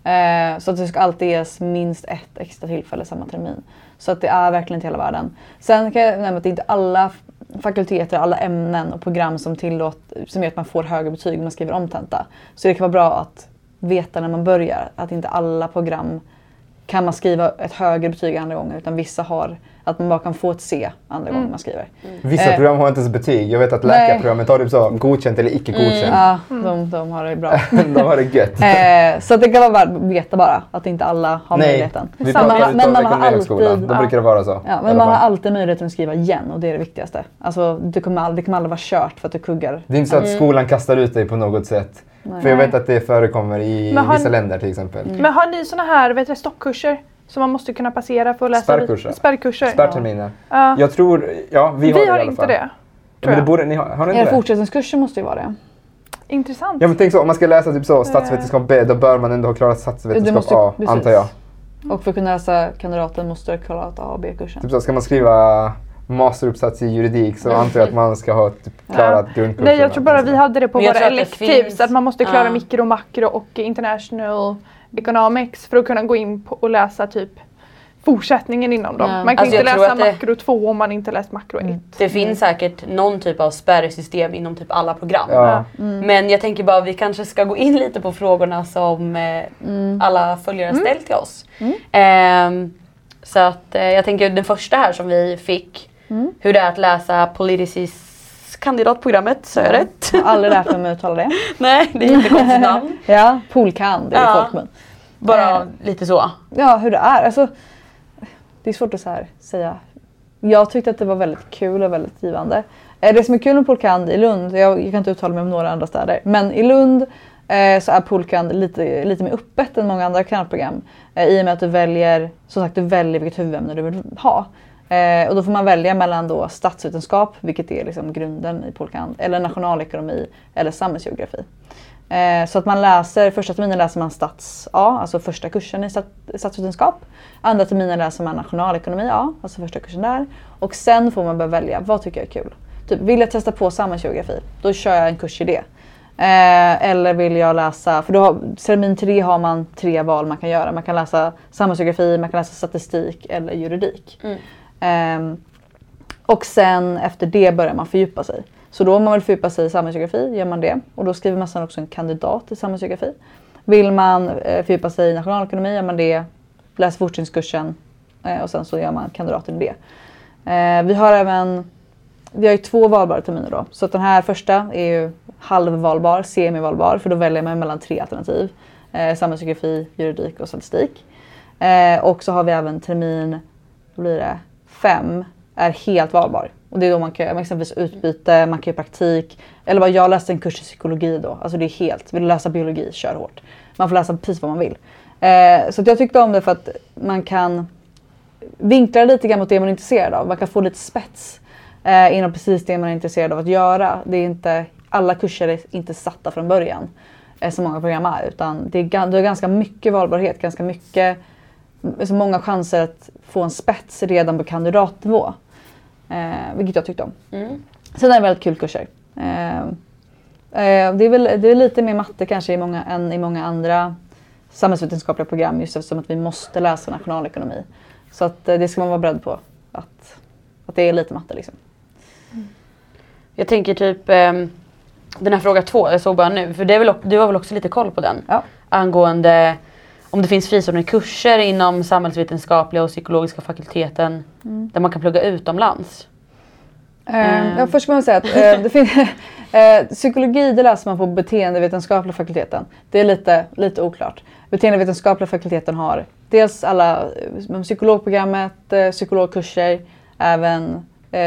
Eh, så att det ska alltid ges minst ett extra tillfälle samma termin. Så att det är verkligen inte hela världen. Sen kan jag nämna att det är inte alla fakulteter, alla ämnen och program som, tillåt, som gör att man får högre betyg om man skriver om tenta. Så det kan vara bra att veta när man börjar att inte alla program kan man skriva ett högre betyg andra gånger utan vissa har att man bara kan få ett C andra gånger man skriver. Vissa Eh. program har inte ens betyg. Jag vet att läkarprogrammet har typ så godkänt eller icke godkänt. Ja, de, de har det bra. <laughs> De har det gött. eh, så det kan vara värt att veta bara att inte alla har Nej, möjligheten. vi Men man pratar men man har alltid- Då ja. brukar det vara så. Ja, men man har alltid möjligheten att skriva igen och det är det viktigaste. Alltså, det, kommer aldrig, det kommer aldrig vara kört för att du kuggar. Det är inte så att skolan kastar ut dig på något sätt. Nej. För jag vet att det förekommer i har- vissa länder till exempel. Men har ni såna här vet du, stoppkurser som man måste kunna passera för att läsa? Spärrkurser. Spärrkurser. Spärrterminer. Ja. Jag tror, ja vi vi har det i har alla inte fall. det. Ja, Tror men det jag. borde, ni har, har ni inte det? fortsättningskurser måste ju vara det. Intressant. Ja men tänk så, om man ska läsa typ så statsvetenskap B, då bör man ändå ha klarat Det statsvetenskap måste- A, precis. antar jag. Och för att kunna läsa kandidaten måste du ha klarat A och B-kursen. Typ så, ska man skriva masteruppsats i juridik så antar jag att man ska ha typ klarat grundkurserna. Nej jag tror bara vi hade det på våra electives, finns- att man måste klara Ja. mikro, makro och international economics för att kunna gå in på och läsa typ fortsättningen inom dem. Ja. Man kan Alltså, inte läsa makro 2 om man inte läst makro 1. Det finns säkert någon typ av spärrsystem inom typ alla program. Ja. Men jag tänker bara vi kanske ska gå in lite på frågorna som eh, alla följare har ställt till oss. Ehm, så att eh, jag tänker den första här som vi fick. Hur det är att läsa Politicis kandidatprogrammet, så jag rätt? Jag har aldrig lärt mig att uttala det. <laughs> Nej, det är inte konstigt namn. <laughs> Ja, poolkan, det är Ja. folkmun. Bara Eh. lite så. Ja, hur det är. Alltså, det är svårt att här säga. Jag tyckte att det var väldigt kul och väldigt givande. Eh, Det som är kul med Polkand i Lund, jag, jag kan inte uttala mig om några andra städer, men i Lund eh, så är Polkand lite, lite mer öppet än många andra kanalprogram. Eh, I och med att du väljer, som sagt, du väljer vilket huvudämne du vill ha. Eh, och då får man välja mellan då statsvetenskap, vilket är liksom grunden i Polkand, eller nationalekonomi eller samhällsgeografi. Eh, så att man läser, första terminen läser man stats A, alltså första kursen i stat, statsvetenskap. Andra terminen läser man nationalekonomi A, alltså första kursen där. Och sen får man börja välja, vad tycker jag är kul? Typ, vill jag testa på samhällsgeografi? Då kör jag en kurs i det. Eh, eller vill jag läsa, för då har, termin tre har man tre val man kan göra. Man kan läsa samhällsgeografi, man kan läsa statistik eller juridik. Mm. Um, och sen efter det börjar man fördjupa sig. Så då om man vill fördjupa sig i samhällsgeografi gör man det. Och då skriver man sen också en kandidat i samhällsgeografi. Vill man eh, fördjupa sig i nationalekonomi gör man det. Läser fortsättningskursen eh, och sen så gör man kandidaten i det. Eh, vi har även vi har ju två valbara terminer då. Så att den här första är ju halvvalbar, semivalbar, för då väljer man mellan tre alternativ. Eh, samhällsgeografi, juridik och statistik. Eh, och så har vi även termin, vad blir det, fem, är helt valbar. Och det är då man kan göra exempelvis utbyte, man kan göra praktik. Eller bara jag läste en kurs i psykologi då. Alltså det är helt, vill du läsa biologi, kör hårt. Man får läsa precis vad man vill. Eh, så att jag tyckte om det för att man kan vinkla lite grann mot det man är intresserad av. Man kan få lite spets eh, inom precis det man är intresserad av att göra. Det är inte, alla kurser är inte satta från början eh, som många program är. Utan det är, du har ganska mycket valbarhet, ganska mycket, så många chanser att få en spets redan på kandidatnivå. Eh, vilket jag tyckte om. Mm. Sen är det väldigt kul kurser. Eh, eh, det, är väl, det är lite mer matte kanske i många, än i många andra samhällsvetenskapliga program just eftersom att vi måste läsa nationalekonomi. Så att, eh, det ska man vara beredd på. Att, att det är lite matte liksom. Jag tänker typ ehm, den här fråga två, jag såg bara nu, för det är väl, du har väl också lite koll på den? Ja. Angående om det finns fristående kurser inom samhällsvetenskapliga och psykologiska fakulteten där man kan plugga utomlands. Eh, ja, först ska man säga att det finns, <laughs> eh, psykologi det läser man på beteendevetenskapliga fakulteten. Det är lite, lite oklart. Beteendevetenskapliga fakulteten har dels alla eh, psykologprogrammet, psykologkurser, även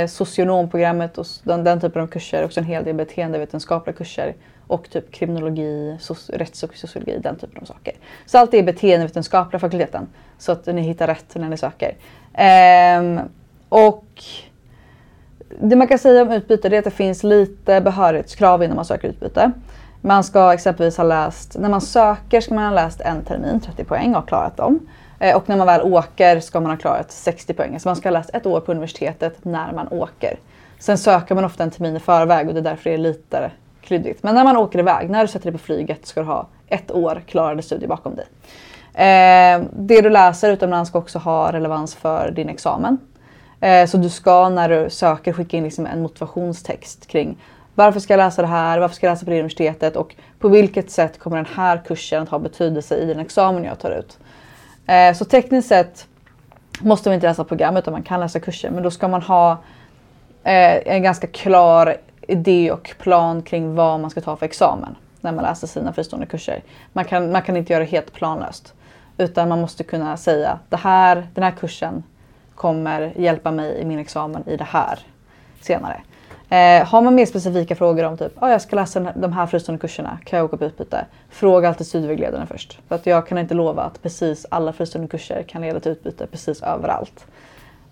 socionomprogrammet och den, den typen av kurser. Också en hel del beteendevetenskapliga kurser och typ kriminologi, rätts och sociologi, den typen av saker. Så allt det är beteendevetenskapliga fakulteten. Så att ni hittar rätt när ni söker. Ehm, och det man kan säga om utbyte är att det finns lite behörighetskrav innan man söker utbyte. Man ska exempelvis ha läst, när man söker ska man ha läst en termin, 30 poäng och klarat dem. Ehm, Och när man väl åker ska man ha klarat 60 poäng. Så man ska ha läst ett år på universitetet när man åker. Sen söker man ofta en termin i förväg och det är därför det är lite klyddigt. Men när man åker iväg, när du sätter dig på flyget ska du ha ett år klarade studier bakom dig. Eh, det du läser utomlands ska också ha relevans för din examen. Eh, så du ska när du söker skicka in liksom en motivationstext kring varför ska jag läsa det här, varför ska jag läsa på det universitetet och på vilket sätt kommer den här kursen att ha betydelse i den examen jag tar ut. Eh, så tekniskt sett måste man inte läsa program utan man kan läsa kurser men då ska man ha eh, en ganska klar idé och plan kring vad man ska ta för examen när man läser sina fristående kurser. Man kan, man kan inte göra det helt planlöst utan man måste kunna säga det här, den här kursen kommer hjälpa mig i min examen i det här senare. Eh, har man mer specifika frågor om typ, oh, jag ska läsa de här fristående kurserna, kan jag åka på utbyte? Fråga alltid studievägledaren först. För att jag kan inte lova att precis alla fristående kurser kan leda till utbyte precis överallt.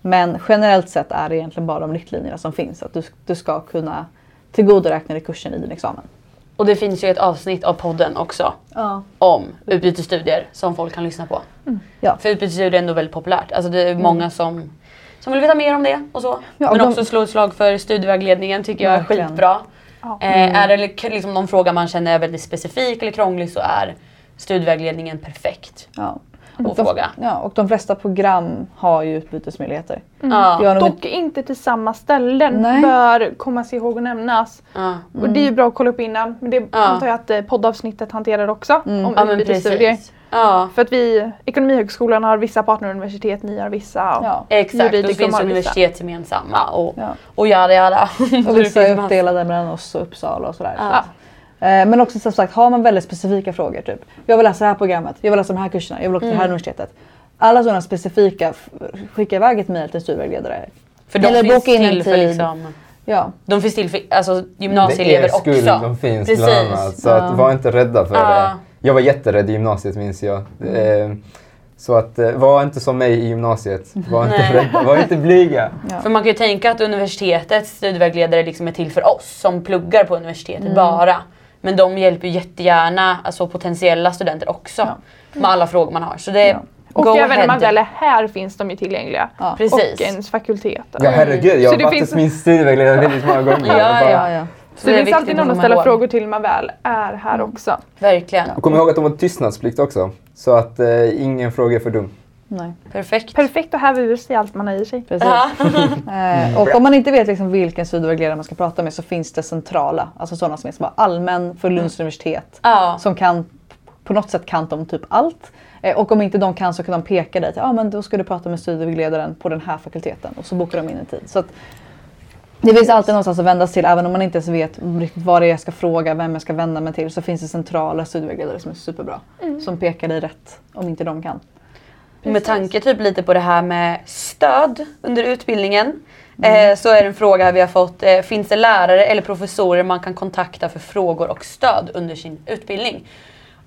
Men generellt sett är det egentligen bara de riktlinjerna som finns. Att du, du ska kunna tillgodoräkna dig kursen i din examen. Och det finns ju ett avsnitt av podden också Ja. om utbytesstudier som folk kan lyssna på. Ja. För utbytesstudier är ändå väldigt populärt. Alltså det är många som, som vill veta mer om det och så. Ja, och Men de- också slå ett slag för studievägledningen tycker jag är Verkligen. skitbra. Ja. Eh, är det li- liksom någon fråga man känner är väldigt specifik eller krånglig så är studievägledningen perfekt Ja. Och de, fråga. ja, och de flesta program har ju utbytesmöjligheter. Ja. Har nog Dock inte till samma ställen Nej. bör komma sig ihåg att nämnas. Ja. Och det är ju bra att kolla upp innan. Men det antar jag att eh, poddavsnittet hanterar också. Om ja utbytesstudier. Ja. För att vi, Ekonomihögskolan har vissa partneruniversitet, ni har vissa. Ja. Exakt, och det finns har vissa. universitetsgemensamma och, Ja. och jada jada. Och vissa <laughs> är uppdelade mellan oss och Uppsala och sådär. Så Ja. Eh, Men också som sagt, har man väldigt specifika frågor, typ jag vill läsa det här programmet, jag vill läsa de här kurserna, jag vill åka till det här universitetet. Alla sådana specifika, skicka iväg ett mejl till studievägledare. För de Eller finns boka in en till för tid. liksom, Ja, de finns till för alltså, Det gymnasieelever är skull också. de finns Precis. bland annat. Så att, var inte rädda för Ja. det. Jag var jätterädd i gymnasiet minns jag. Eh, Så att eh, var inte som mig i gymnasiet. Var inte, rädda, var inte blyga. ja. För man kan ju tänka att universitetets studievägledare liksom är till för oss som pluggar på universitetet bara. Men de hjälper ju jättegärna alltså potentiella studenter också Ja. med alla frågor man har. Så det Ja. Och go även ahead. man väl är här finns de ju tillgängliga. Ja. Precis. Och ens fakultet. Ja herregud, jag Så har det varit finns- hos min studievägledare väldigt många gånger. Ja, bara- ja, ja. Så det, är finns alltid någon att ställa ihåg. frågor till när man väl är här Mm. också. Verkligen. Och kom ihåg att de har tystnadsplikt också. Så att eh, ingen fråga är för dum. Nej, Perfekt. Perfekt att häva ur sig allt man har i sig. precis. Ja. <laughs> Eh, och om man inte vet liksom vilken studievägledare man ska prata med så finns det centrala, alltså sådana som är som allmän för Lunds universitet. ja. Som kan på något sätt kan de typ allt. Eh, och om inte de kan så kan de peka dig till, ja ah, men då ska du prata med studievägledaren på den här fakulteten och så bokar de in en tid. Så att Det finns alltid någonstans att vända sig till även om man inte ens vet riktigt vad det är jag ska fråga, vem jag ska vända mig till. Så finns det centrala studievägledare som är superbra. Som pekar dig rätt om inte de kan. Med tanke typ lite på det här med stöd under utbildningen eh, så är det en fråga vi har fått. Eh, finns det lärare eller professorer man kan kontakta för frågor och stöd under sin utbildning?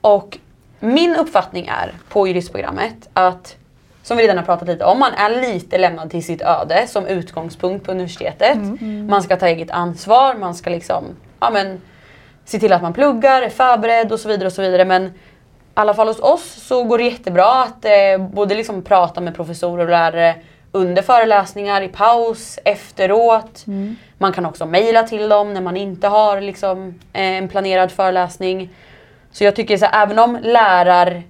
Och min uppfattning är på juristprogrammet att som vi redan har pratat lite om, man är lite lämnad till sitt öde som utgångspunkt på universitetet. Man ska ta eget ansvar, man ska liksom ja, men, se till att man pluggar, är förberedd och så vidare. och så vidare. Men alla fall hos oss så går det jättebra att eh, både liksom prata med professorer och lärare under föreläsningar, i paus, efteråt. Man kan också mejla till dem när man inte har liksom, eh, en planerad föreläsning. Så jag tycker så här, även om lärar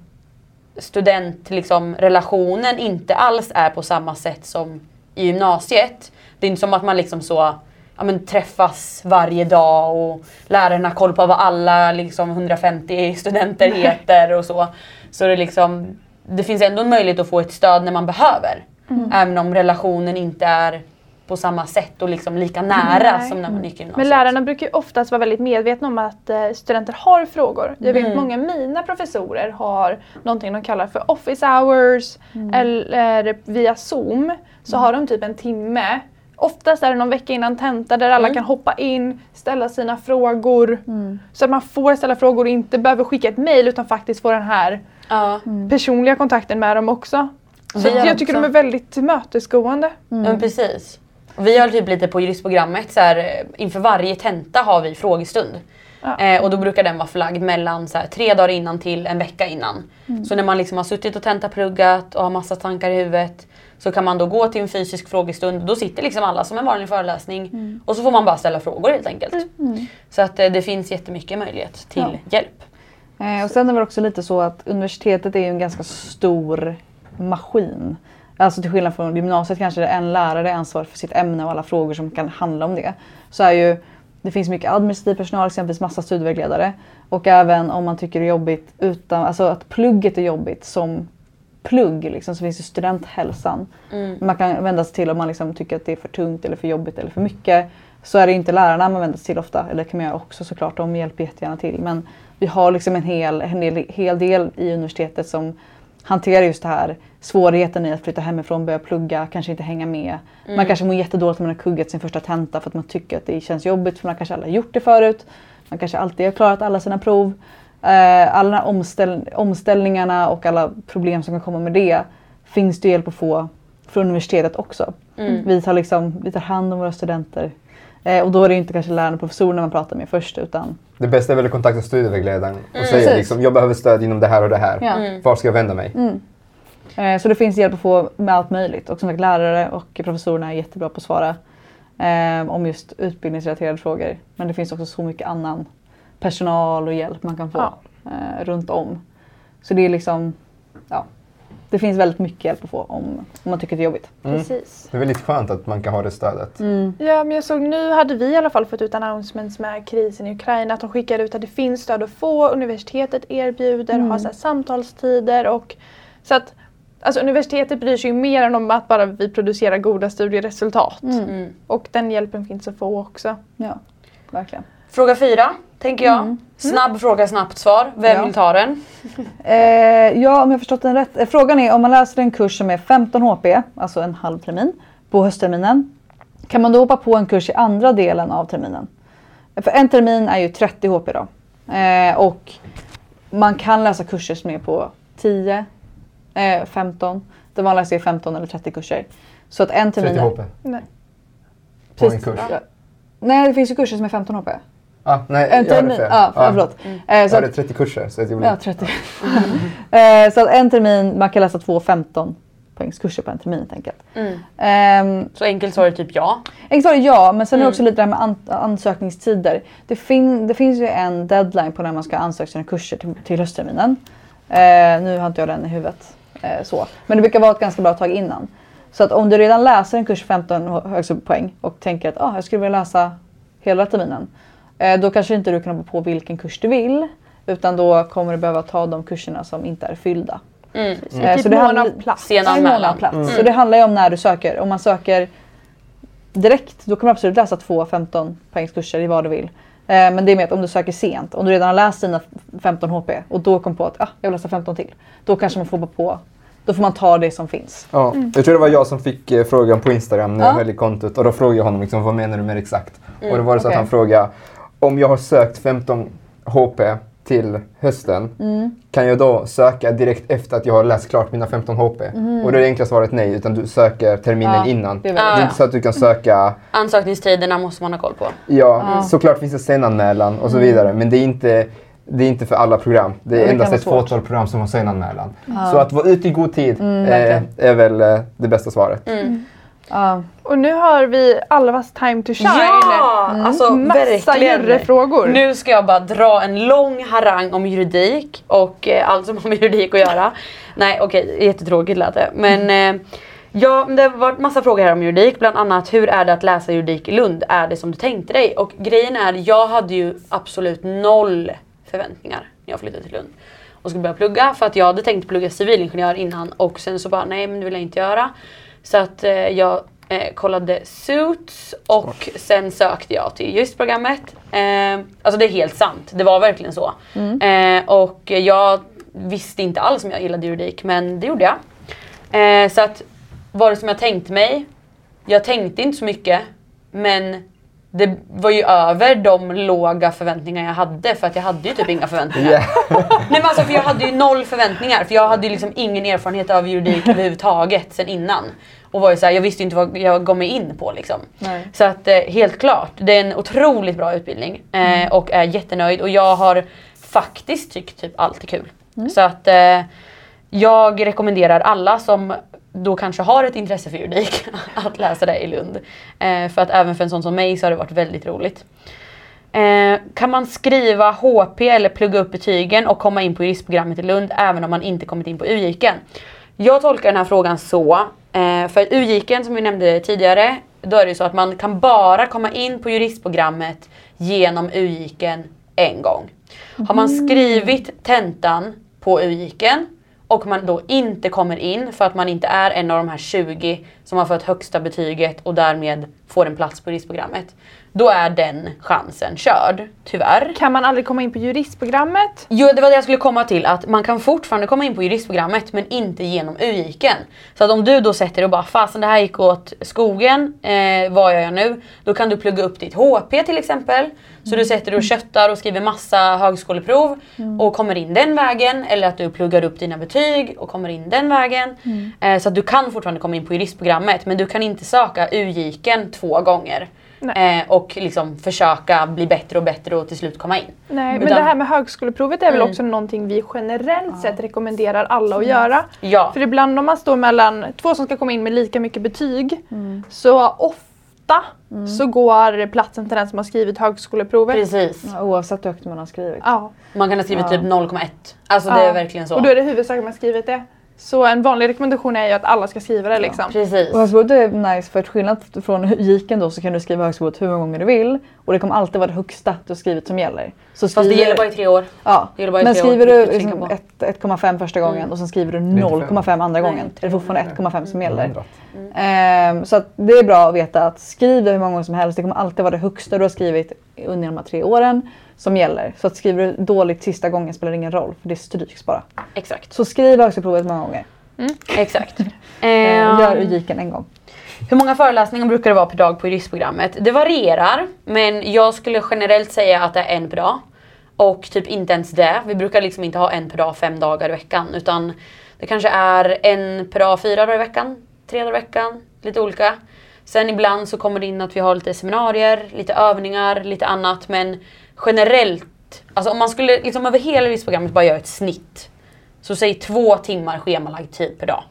student liksom, relationen inte alls är på samma sätt som i gymnasiet. Det är inte som att man liksom så ja, men, träffas varje dag och lärarna har koll på vad alla liksom, 150 studenter heter och så. Så det, liksom, det finns ändå en möjlighet att få ett stöd när man behöver. Även om relationen inte är på samma sätt och liksom lika nära Nej. som när man gick i gymnasiet. Men lärarna brukar ju oftast vara väldigt medvetna om att eh, studenter har frågor. Jag vet Mm. många av mina professorer har någonting de kallar för office hours eller via zoom så har de typ en timme. Oftast är det någon vecka innan tenta där alla Mm. kan hoppa in, ställa sina frågor. Så att man får ställa frågor och inte behöver skicka ett mail utan faktiskt får den här ja. personliga kontakten med dem också. Så jag tycker också- de är väldigt tillmötesgående. Ja, men precis. Vi har typ lite på juristprogrammet så här, eh, inför varje tenta har vi frågestund. Ja. Eh, och då brukar den vara förlagd mellan så här, tre dagar innan till en vecka innan. Så när man liksom har suttit och tentapluggat och har massa tankar i huvudet så kan man då gå till en fysisk frågestund. Då sitter liksom alla som en vanlig föreläsning och så får man bara ställa frågor helt enkelt. Så att eh, det finns jättemycket möjlighet till Ja. hjälp. Eh, och sen är det också lite så att universitetet är en ganska stor maskin. Alltså till skillnad från gymnasiet kanske det är en lärare är ansvarig för sitt ämne och alla frågor som kan handla om det. Så är ju, det finns mycket administrativ personal, exempelvis massa studievägledare. Och även om man tycker det är jobbigt utan, alltså att plugget är jobbigt som plugg liksom, så finns det studenthälsan. Mm. Man kan vända sig till om man liksom tycker att det är för tungt eller för jobbigt eller för mycket. Så är det inte lärarna man vänder sig till ofta, eller det kan man göra också såklart, de hjälper jättegärna till. Men vi har liksom en hel, en hel, hel del i universitetet som hanterar just det här svårigheten i att flytta hemifrån, börja plugga, kanske inte hänga med. Man kanske mår jättedåligt när man har kuggat sin första tenta för att man tycker att det känns jobbigt för man kanske aldrig har gjort det förut. Man kanske alltid har klarat alla sina prov. Eh, alla omställ- omställningarna och alla problem som kan komma med det finns det hjälp att få från universitetet också. Mm. Vi, tar liksom, vi tar hand om våra studenter. Eh, och då är det inte kanske lärarna och professorerna man pratar med först utan Det bästa är väl att kontakta studievägledaren och säga Precis. liksom, jag behöver stöd inom det här och det här. Ja. Mm. Var ska jag vända mig? Eh, Så det finns hjälp att få med allt möjligt. Och som sagt lärare och professorerna är jättebra på att svara eh, om just utbildningsrelaterade frågor. Men det finns också så mycket annan personal och hjälp man kan få Ja. eh, runt om. Så det är liksom, ja. Det finns väldigt mycket hjälp att få om, om man tycker det är jobbigt. Mm. Precis. Det är väldigt skönt att man kan ha det stödet. Ja, men jag såg nu hade vi i alla fall fått ut announcements med krisen i Ukraina att de skickar ut att det finns stöd att få. Universitetet erbjuder, har så här samtalstider och så att Alltså universitetet bryr sig ju mer än om att bara vi producerar goda studieresultat. Mm. Och den hjälpen finns att få också. Ja, verkligen. Fråga fyra, tänker jag. Snabb fråga, snabbt svar. Vem Ja. vill ta den? <laughs> Eh, ja, om jag har förstått den rätt. Eh, Frågan är om man läser en kurs som är 15 HP, alltså en halv termin, på höstterminen. Kan man då hoppa på en kurs i andra delen av terminen? För en termin är ju 30 HP då. Eh, och man kan läsa kurser som är på 10, eh, 15. Det vanligaste är 15 eller 30 kurser. Så att en termin... 30 HP Nej. på en kurs. Ja. Nej, det finns ju kurser som är 15 HP. Ah, nej, En jag hörde termin. fel. Ja, förlåt. Mm. Eh, Jag så hade att, 30 kurser så jag gjorde ja, 30. <laughs> eh, så att en termin, man kan läsa två 15 poängs kurser på en termin helt enkelt. Mm. Ehm, Så enkelt svar är typ ja. Enkelt svar är ja, men sen är det Mm. också lite det här med an- ansökningstider. Det, fin- det finns ju en deadline på när man ska ansöka sina kurser till, till höstterminen. Eh, nu har inte jag den i huvudet. Eh, så. Men det brukar vara ett ganska bra tag innan. Så att om du redan läser en kurs 15 hö- högskolepoäng och tänker att ah, jag skulle vilja läsa hela terminen. Eh, då kanske inte du kan hoppa på vilken kurs du vill. Utan då kommer du behöva ta de kurserna som inte är fyllda. Mm. Eh, Typ så det mån handlar- av plats. Mm. Så det handlar ju om när du söker. Om man söker direkt, då kan du absolut läsa två 15 poängskurser i vad du vill. Eh, men det är med att om du söker sent, om du redan har läst dina 15 HP och då kom på att ah, jag vill läsa 15 till. Då kanske man får hoppa på. Då får man ta det som finns. Ja, Jag tror det var jag som fick eh, frågan på Instagram när jag Ja. höll i kontot och då frågade jag honom liksom, vad menar du mer exakt? och då var det så okej. att han frågade om jag har sökt 15 HP till hösten, kan jag då söka direkt efter att jag har läst klart mina 15 HP? Och då är det enkla svaret nej, utan du söker terminen Ja, innan. det är Det är Ja. inte så att du kan söka, Ansökningstiderna måste man ha koll på. ja, såklart finns det senanmälan och så vidare, men det är inte det är inte för alla program. Det är Ja, det endast ett svårt. fåtal program som har senanmälan. Så att vara ute i god tid eh, är väl eh, det bästa svaret. Ja. Och nu har vi allas time to shine. Ja! Alltså Massa juryfrågor. Nu ska jag bara dra en lång harang om juridik och eh, allt som har med juridik att göra. Nej okej, jättetråkigt lät det. Men eh, ja, det har varit massa frågor här om juridik. Bland annat hur är det att läsa juridik i Lund? Är det som du tänkte dig? Och grejen är, jag hade ju absolut noll förväntningar när jag flyttade till Lund. Och skulle börja plugga för att jag hade tänkt plugga civilingenjör innan och sen så bara nej men det vill jag inte göra. Så att eh, jag eh, kollade Suits och sen sökte jag till juristprogrammet. Eh, alltså det är helt sant, det var verkligen så. Eh, och jag visste inte alls om jag gillade juridik men det gjorde jag. Eh, så att var det som jag tänkte mig? Jag tänkte inte så mycket men det var ju över de låga förväntningar jag hade för att jag hade ju typ inga förväntningar. Yeah. <laughs> Nej men alltså för jag hade ju noll förväntningar för jag hade ju liksom ingen erfarenhet av juridik <laughs> överhuvudtaget sen innan. Och var ju så här, jag visste ju inte vad jag gav mig in på liksom. Nej. Så att eh, helt klart, det är en otroligt bra utbildning eh, och är jättenöjd och jag har faktiskt tyckt typ allt är kul. Så att eh, jag rekommenderar alla som då kanske har ett intresse för juridik <laughs> att läsa det i Lund. Eh, för att även för en sån som mig så har det varit väldigt roligt. Eh, kan man skriva HP eller plugga upp betygen och komma in på juristprogrammet i Lund även om man inte kommit in på UJIKen? Jag tolkar den här frågan så, eh, för UJIKen som vi nämnde tidigare, då är det ju så att man kan bara komma in på juristprogrammet genom UJIKen en gång. Har man skrivit tentan på UJIKen och man då inte kommer in för att man inte är en av de här 20 som har fått högsta betyget och därmed får en plats på juristprogrammet. Då är den chansen körd, tyvärr. Kan man aldrig komma in på juristprogrammet? Jo, det var det jag skulle komma till. Att man kan fortfarande komma in på juristprogrammet men inte genom UIKen. Så att om du då sätter dig och bara fasen det här gick åt skogen, eh, vad gör jag nu? Då kan du plugga upp ditt HP till exempel. Så du sätter dig och köttar och skriver massa högskoleprov och kommer in den vägen. Eller att du pluggar upp dina betyg och kommer in den vägen. Eh, så att du kan fortfarande komma in på juristprogrammet men du kan inte söka UIKen två gånger. Nej. Eh, och liksom försöka bli bättre och bättre och till slut komma in. Nej, men Utan- det här med högskoleprovet är väl Mm. också någonting vi generellt sett rekommenderar alla att göra. Ja. För ibland om man står mellan två som ska komma in med lika mycket betyg så ofta så går platsen till den som har skrivit högskoleprovet. Precis. Ja, Oavsett hur högt man har skrivit. Ja. Man kan ha skrivit Ja. typ 0,1. Alltså det Ja. är verkligen så. Och då är det huvudsaken man skrivit det. Så en vanlig rekommendation är ju att alla ska skriva det liksom. Precis. Och högskoleprovet är nice för att skillnad från giken då så kan du skriva högskoleprovet hur många gånger du vill och det kommer alltid vara det högsta du har skrivit som gäller. Så Fast det skriver- gäller bara i tre år. Ja, det bara i men tre år, skriver du viktigt att liksom tänka på. ett- 1,5 första gången Mm. och sen skriver du inte 0,5 andra Nej, gången. inte Är det fortfarande 1,5 som gäller? Hundra. Ehm, så att det är bra att veta att skriv det hur många gånger som helst. Det kommer alltid vara det högsta du har skrivit under de här tre åren som gäller. Så att skriver du dåligt sista gången spelar det ingen roll för det stryks bara. Exakt. Så skriv högskoleprovet många gånger. Exakt. <laughs> Ehm, Ehm, gör UJIKen en gång. hur många föreläsningar brukar det vara per dag på juristprogrammet? Det varierar, men jag skulle generellt säga att det är en per dag. Och typ inte ens det. Vi brukar liksom inte ha en per dag fem dagar i veckan. Utan det kanske är en per dag fyra dagar i veckan. Tre dagar i veckan. Lite olika. Sen ibland så kommer det in att vi har lite seminarier, lite övningar, lite annat. Men generellt, alltså om man skulle liksom över hela juristprogrammet bara göra ett snitt. Så säg två timmar schemalagd tid per dag.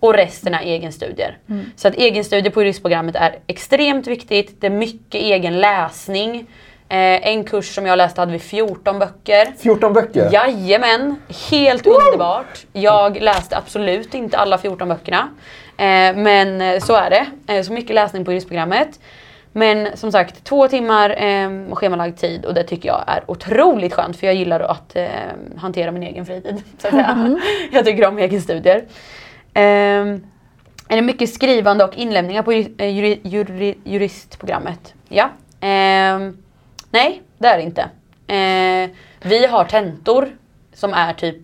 Och resten är egenstudier. Så att egenstudier på juristprogrammet är extremt viktigt. Det är mycket egen läsning. Eh, en kurs som jag läste hade vi 14 böcker. 14 böcker? Jajamän, helt underbart. Jag läste absolut inte alla 14 böckerna. Eh, men eh, så är det. Eh, så mycket läsning på juristprogrammet. Men som sagt, två timmar eh, schemalagd tid och det tycker jag är otroligt skönt för jag gillar att eh, hantera min egen fritid. <laughs> Så att säga. <laughs> jag tycker om egenstudier. Eh, Är det mycket skrivande och inlämningar på juri, eh, juri, juri, juristprogrammet? Ja. Ehm, nej, det är det inte. Eh, vi har tentor som är typ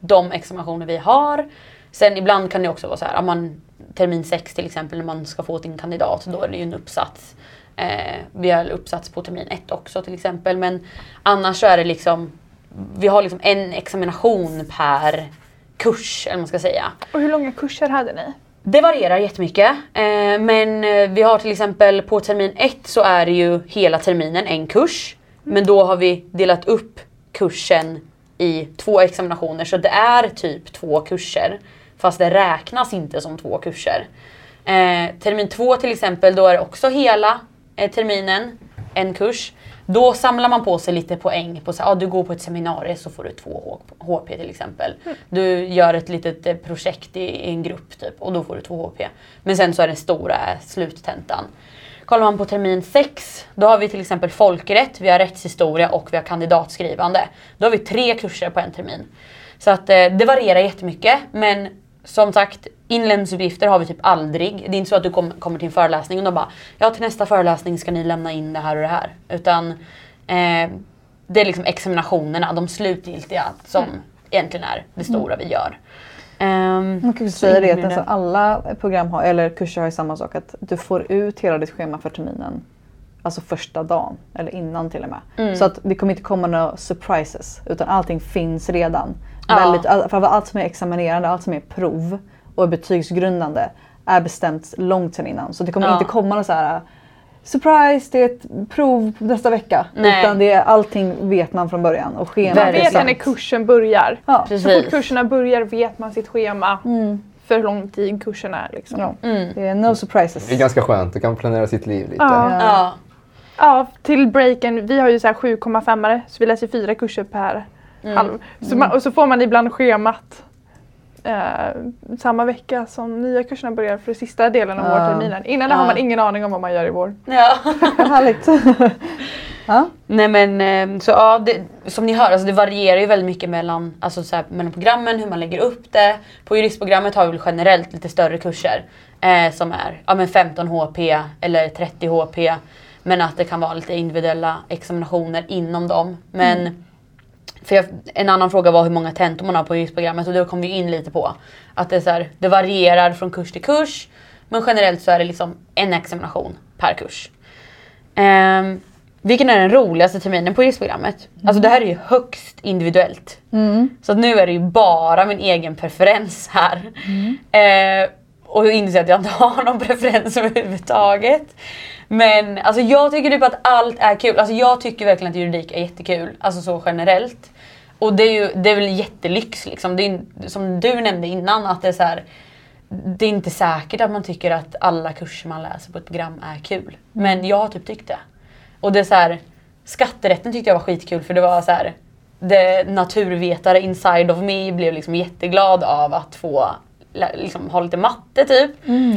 de examinationer vi har. Sen ibland kan det också vara så här, om man, termin 6 till exempel när man ska få sin kandidat, då är det ju en uppsats. Eh, vi har uppsats på termin 1 också till exempel. Men annars så är det liksom, vi har liksom en examination per kurs, eller man ska säga. Och hur långa kurser hade ni? Det varierar jättemycket. Eh, men eh, vi har till exempel på termin 1 så är det ju hela terminen en kurs. Men då har vi delat upp kursen i två examinationer så det är typ två kurser. Fast det räknas inte som två kurser. Eh, termin 2 till exempel, då är det också hela terminen, en kurs. Då samlar man på sig lite poäng. På så, ah, du går på ett seminarium så får du två HP till exempel. Du gör ett litet eh, projekt i, i en grupp typ och då får du två HP. Men sen så är den stora eh, sluttentan. Kollar man på termin 6, då har vi till exempel folkrätt, vi har rättshistoria och vi har kandidatskrivande. Då har vi tre kurser på en termin. Så att eh, det varierar jättemycket. Men som sagt, inlämningsuppgifter har vi typ aldrig. Det är inte så att du kom, kommer till en föreläsning och de bara ja till nästa föreläsning ska ni lämna in det här och det här. Utan eh, det är liksom examinationerna, de slutgiltiga som egentligen är det stora vi gör. Ehm, Man kan ju säga det att alltså alla program har, eller kurser har ju samma sak att du får ut hela ditt schema för terminen. Alltså första dagen eller innan till och med. Mm. Så att det kommer inte komma några surprises utan allting finns redan. Ja. Väldigt, all- allt som är examinerande, allt som är prov och är betygsgrundande är bestämt långt sedan innan. Så det kommer Ja. inte komma något så här Surprise, det är ett prov nästa vecka. Nej. Utan det är, allting vet man från början och schemat Man är vet när kursen börjar. Ja. Så fort kurserna börjar vet man sitt schema Mm. för hur lång tid kursen är. Liksom. Ja. Mm. Det är no surprises. Det är ganska skönt, du kan planera sitt liv lite. Ja. Ja. Ja, till breaken, vi har ju så här 7,5 så vi läser fyra kurser per Mm. halv. Så man, och så får man ibland schemat eh, samma vecka som nya kurserna börjar för sista delen av Ja. vårterminen. Innan det Ja. har man ingen aning om vad man gör i vår. Ja. Härligt. <laughs> ja. Nej men eh, så ja, det, som ni hör, alltså det varierar ju väldigt mycket mellan, alltså så här, mellan programmen, hur man lägger upp det. På juristprogrammet har vi väl generellt lite större kurser eh, som är ja, men 15 HP eller 30 HP. Men att det kan vara lite individuella examinationer inom dem. Men för jag, en annan fråga var hur många tentor man har på juristprogrammet och då kom vi in lite på att det, är så här, det varierar från kurs till kurs. Men generellt så är det liksom en examination per kurs. Um, vilken är den roligaste terminen på juristprogrammet? Alltså det här är ju högst individuellt. Mm. Så nu är det ju bara min egen preferens här. Eh, och jag inser att jag inte har någon preferens överhuvudtaget. Men alltså jag tycker typ att allt är kul. Alltså jag tycker verkligen att juridik är jättekul. Alltså så generellt. Och det är ju det är väl jättelyx liksom. Det är, som du nämnde innan att det är så här. Det är inte säkert att man tycker att alla kurser man läser på ett program är kul. Men jag har typ tyckt det. Och det är så här, skatterätten tyckte jag var skitkul för det var så här, det naturvetare inside of me blev liksom jätteglad av att få liksom, ha lite matte typ.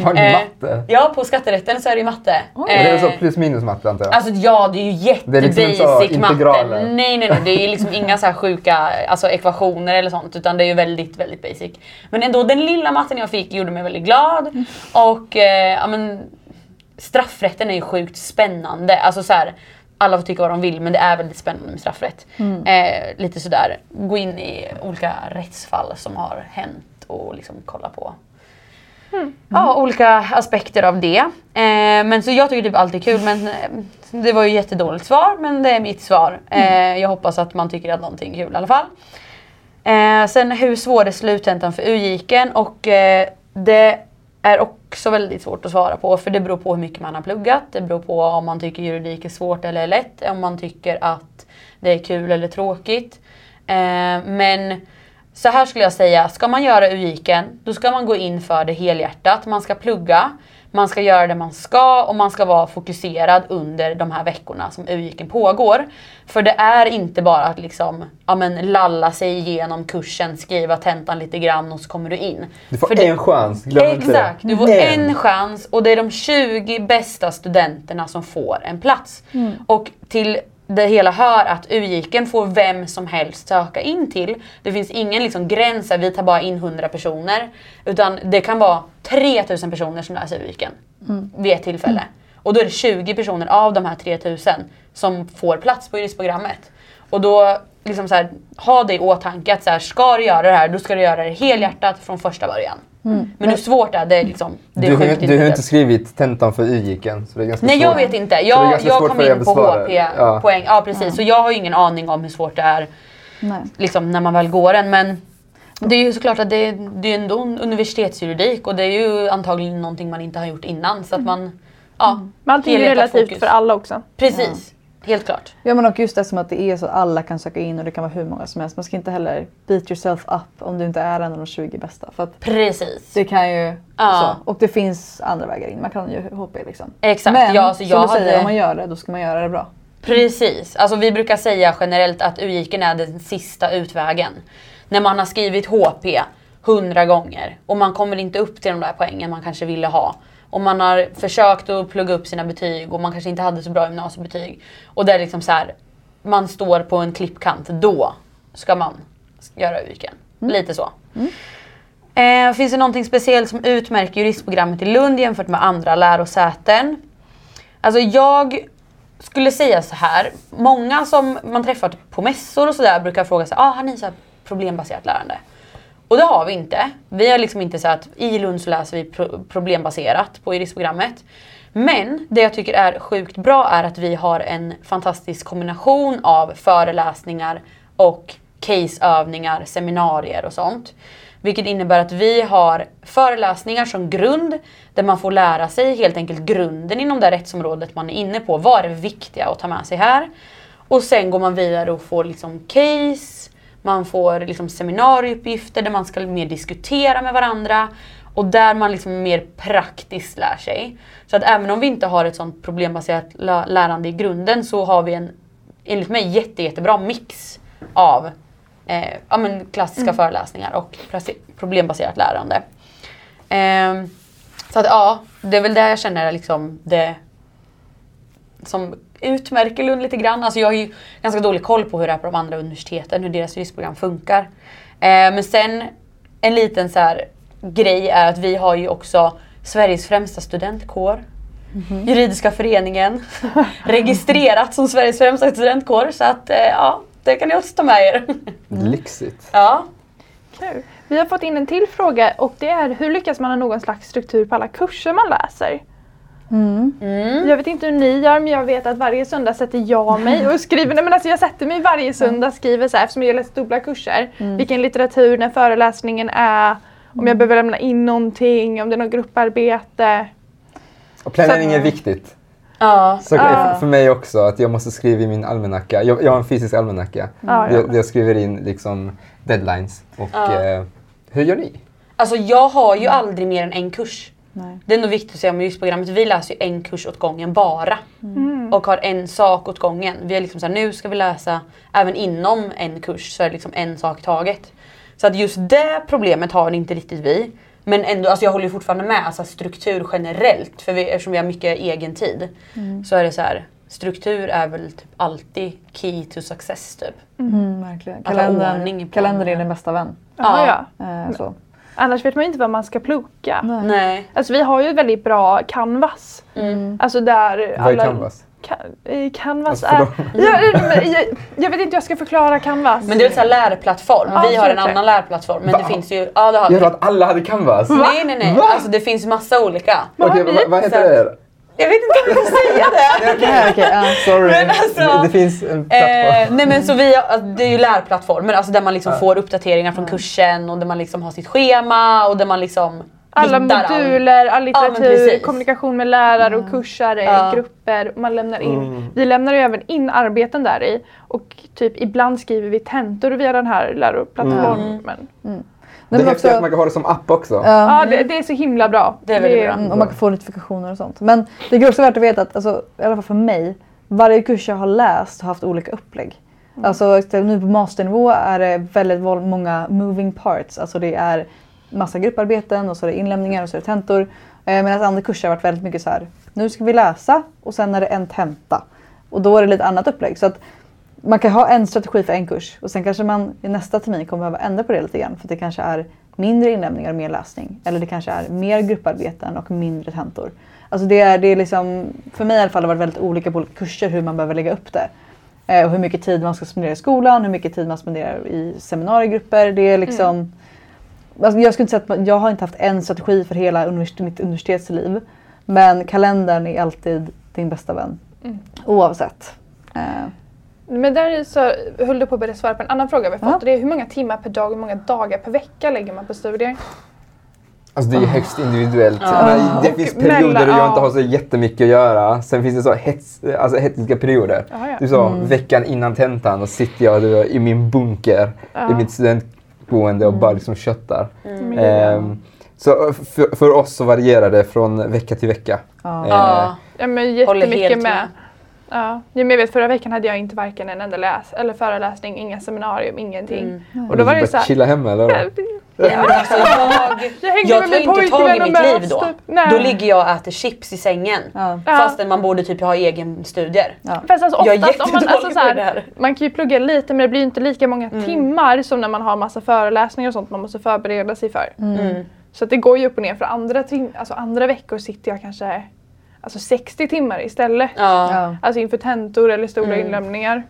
Har ni Eh, matte? Ja, på skatterätten så är det ju matte. Men det är så Eh, plus minus matte antar jag? Alltså ja, det är ju jätte Det är liksom inte så basic matte. Nej, nej, nej. Det är ju liksom inga så här sjuka alltså, ekvationer eller sånt. Utan det är ju väldigt, väldigt basic. Men ändå, den lilla matten jag fick gjorde mig väldigt glad. Och eh, ja, men, straffrätten är ju sjukt spännande. Alltså så här, alla får tycka vad de vill men det är väldigt spännande med straffrätt. Eh, lite sådär, gå in i olika rättsfall som har hänt och liksom kolla på Ja, olika aspekter av det. Eh, men så jag tycker typ allt är kul men eh, det var ju jättedåligt svar men det är mitt svar. Eh, jag hoppas att man tycker att någonting är kul i alla fall. Eh, sen hur svår är sluttentan för UJIKen och eh, det är också väldigt svårt att svara på för det beror på hur mycket man har pluggat. Det beror på om man tycker juridik är svårt eller lätt. Om man tycker att det är kul eller tråkigt. Eh, men så här skulle jag säga, ska man göra UJIKen då ska man gå in för det helhjärtat. Man ska plugga, man ska göra det man ska och man ska vara fokuserad under de här veckorna som UJIKen pågår. För det är inte bara att liksom, ja, men lalla sig igenom kursen, skriva tentan lite grann och så kommer du in. Du får För det- en chans, glöm inte det. Exakt, du får Men- en chans och det är de 20 bästa studenterna som får en plats. Och till det hela hör att UJIKen får vem som helst söka in till. Det finns ingen liksom gräns, där vi tar bara in 100 personer. Utan det kan vara 3000 personer som läser UJIKen vid ett tillfälle. Och då är det 20 personer av de här 3000 som får plats på juristprogrammet. Och då liksom så här, ha det i åtanke att så här, ska du göra det här, då ska du göra det helhjärtat från första början. Men hur svårt är det? Liksom, det är Du, har, sjukt ju- du har inte skrivit tentan för YGIKen, så det är ganska Nej svårt. jag vet inte. Det Jag, jag kom in på. HP-poäng. Ja. precis. Så jag har ju ingen aning om hur svårt det är Nej. liksom, när man väl går den. Men det är ju såklart att det, det är ändå en universitetsjuridik och det är ju antagligen någonting man inte har gjort innan. Så att man... Ja, Men allting är relativt fokus. för alla också. Precis. Helt klart. Ja men och just eftersom att det är så att alla kan söka in och det kan vara hur många som helst. Man ska inte heller beat yourself up om du inte är en av de 20 bästa. För Precis. det kan ju Ja. så. Och det finns andra vägar in. Man kan ju HP liksom. Exakt. Men ja, så jag som du säger, om man gör det då ska man göra det bra. Precis. Alltså vi brukar säga generellt att UIKen är den sista utvägen. När man har skrivit HP hundra gånger och man kommer inte upp till de där poängen man kanske ville ha. Och man har försökt att plugga upp sina betyg och man kanske inte hade så bra gymnasiebetyg. Och det är liksom så här, man står på en klippkant, då ska man göra UIKen. Lite så. Eh, finns det någonting speciellt som utmärker juristprogrammet i Lund jämfört med andra lärosäten? Alltså jag skulle säga så här. Många som man träffar på mässor och sådär brukar fråga sig, ah, har ni så problembaserat lärande? Och det har vi inte. Vi har liksom inte så att i Lund så läser vi problembaserat på juristprogrammet. Men det jag tycker är sjukt bra är att vi har en fantastisk kombination av föreläsningar och caseövningar, seminarier och sånt. Vilket innebär att vi har föreläsningar som grund där man får lära sig helt enkelt grunden inom det rättsområdet man är inne på. Vad är det viktiga att ta med sig här? Och sen går man vidare och får liksom case, man får liksom seminarieuppgifter där man ska mer diskutera med varandra och där man liksom mer praktiskt lär sig. Så att även om vi inte har ett sånt problembaserat lä- lärande i grunden så har vi en, enligt mig, jätte, jättebra mix av eh, ja, men klassiska föreläsningar och problembaserat lärande. Ehm, så att ja, det är väl det jag känner liksom det som utmärker Lund lite grann. Alltså jag har ju ganska dålig koll på hur det är på de andra universiteten, hur deras juristprogram funkar. Eh, men sen en liten så här grej är att vi har ju också Sveriges främsta studentkår. Juridiska föreningen. <laughs> registrerat som Sveriges främsta studentkår. Så att eh, ja, det kan ni också ta med er. <laughs> Lyxigt. ja. Kul. Vi har fått in en till fråga och det är hur lyckas man ha någon slags struktur på alla kurser man läser? Mm. Jag vet inte hur ni gör men jag vet att varje söndag sätter jag mig och skriver, nej men alltså jag sätter mig varje söndag och skriver så här eftersom jag läser dubbla kurser. Vilken litteratur, när föreläsningen är, om jag behöver lämna in någonting, om det är något grupparbete. Och planering är viktigt. Ja. Så Ah. för mig också, att jag måste skriva i min almanacka. Jag, jag har en fysisk almanacka. Ja, ja. där jag skriver in liksom deadlines. Och Ja. eh, hur gör ni? Alltså jag har ju aldrig mer än en kurs. Nej. Det är nog viktigt att säga om juristprogrammet. Vi läser ju en kurs åt gången bara. Mm. Och har en sak åt gången. Vi är liksom så här, nu ska vi läsa, även inom en kurs så är det liksom en sak i taget. Så att just det problemet har inte riktigt vi. Men ändå, alltså jag håller ju fortfarande med alltså struktur generellt. För vi, eftersom vi har mycket egen tid. Så är det så här, struktur är väl typ alltid key to success typ. Mm, verkligen. Kalendern, kalendern är din bästa vän. Ja, Ja. ja. Eh, så. Annars vet man ju inte vad man ska plugga. Nej. Nej. Alltså vi har ju väldigt bra canvas. Mm. Alltså där Vad är Canvas? Eh, canvas Alltså, är... förlåt. Ja, men jag, jag vet inte hur jag ska förklara canvas. Men det är väl så här lärplattform. Ja, vi har en annan lärplattform. Men Va? det finns ju, ja det har. Jag tror att alla hade Canvas. Nej nej nej, Va? alltså det finns massa olika. Vad Okej, vi? vad, heter det? Jag vet inte om jag får säga det. <laughs> Nej, okej, ja. Sorry. Men alltså- det, finns en plattform. Eh, nej men så vi, har- alltså, det är ju lärplattformar alltså där man liksom Ja. får uppdateringar från kursen och där man liksom har sitt schema och där man liksom Alla moduler, all Ja, litteratur, precis. kommunikation med lärare och kursare, Ja. grupper. Man lämnar in. Mm. Vi lämnar ju även in arbeten där i och typ ibland skriver vi tentor via den här läroplattformen. Mm. Det Nej, är men häftigt också- att man kan ha det som app också. Ja. Ja, det, det är så himla bra. Det är väldigt bra. Mm, och man kan få notifikationer och sånt. Men det är också värt att veta att, alltså, i alla fall för mig, varje kurs jag har läst har haft olika upplägg. Alltså nu på masternivå är det väldigt många moving parts. Alltså det är massa grupparbeten och så är det inlämningar och så är det tentor. Eh, Medan andra kurser har varit väldigt mycket så här, nu ska vi läsa och sen är det en tenta. Och då är det lite annat upplägg. Så att man kan ha en strategi för en kurs och sen kanske man i nästa termin kommer behöva ändra på det lite grann. För det kanske är mindre inlämningar och mer läsning. Eller det kanske är mer grupparbeten och mindre tentor. Alltså det är, det är liksom, för mig i alla fall har det varit väldigt olika på olika kurser hur man behöver lägga upp det. Eh, och hur mycket tid man ska spendera i skolan, hur mycket tid man spenderar i seminariegrupper. Det är liksom... Alltså jag skulle inte säga att jag har inte haft en strategi för hela univers mitt universitetsliv. Men kalendern är alltid din bästa vän. Mm. Oavsett. Eh, Men där så höll du på att börja svara på en annan fråga vi fått. Ja. Och det är hur många timmar per dag och hur många dagar per vecka lägger man på studier? Alltså det är ju högst individuellt. Men Det finns perioder mellan- då jag ja. inte har så jättemycket att göra. Sen finns det så hets, alltså hetiska perioder. Ja, ja. Det är så, Mm. veckan innan tentan och sitter jag i min bunker Ja. i mitt studentboende och bara liksom köttar. Gud, Ehm, så för, för oss så varierar det från vecka till vecka. ja. Eh, Ja. Men jättemycket med. med. Ja. ja, men jag vet förra veckan hade jag inte varken en enda läs eller föreläsning, inga seminarium, ingenting. Och då var det så här, Chilla hemma eller? men alltså, jag, jag hängde jag med tar inte tag i mitt liv då. typ. Nej. Då ligger jag och äter chips i sängen. Ja. Ja. Fastän man borde typ ha egen studier. Ja. Fast alltså Jag är om man, jättedålig alltså, så på det här, man kan ju plugga lite men det blir inte lika många timmar som när man har massa föreläsningar och sånt man måste förbereda sig för. Mm. Så att det går ju upp och ner. För andra, alltså andra veckor sitter jag kanske alltså 60 timmar istället. Ja. Alltså inför tentor eller stora Mm. inlämningar.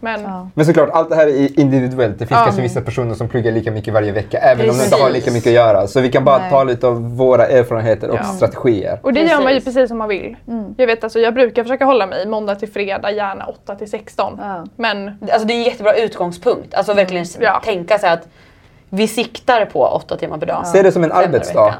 Men Ja. Men såklart, allt det här är individuellt. Det finns Ja. kanske vissa personer som pluggar lika mycket varje vecka även om de inte har Precis. lika mycket att göra. Så vi kan bara Nej. ta lite av våra erfarenheter och Ja. strategier. Och det gör man ju Precis. precis som man vill. Mm. Jag vet alltså, jag brukar försöka hålla mig måndag till fredag, gärna 8 till 16. Ja. Men Alltså det är en jättebra utgångspunkt. Alltså verkligen s- Ja. tänka sig att vi siktar på åtta timmar per dag. Se det som en arbetsdag.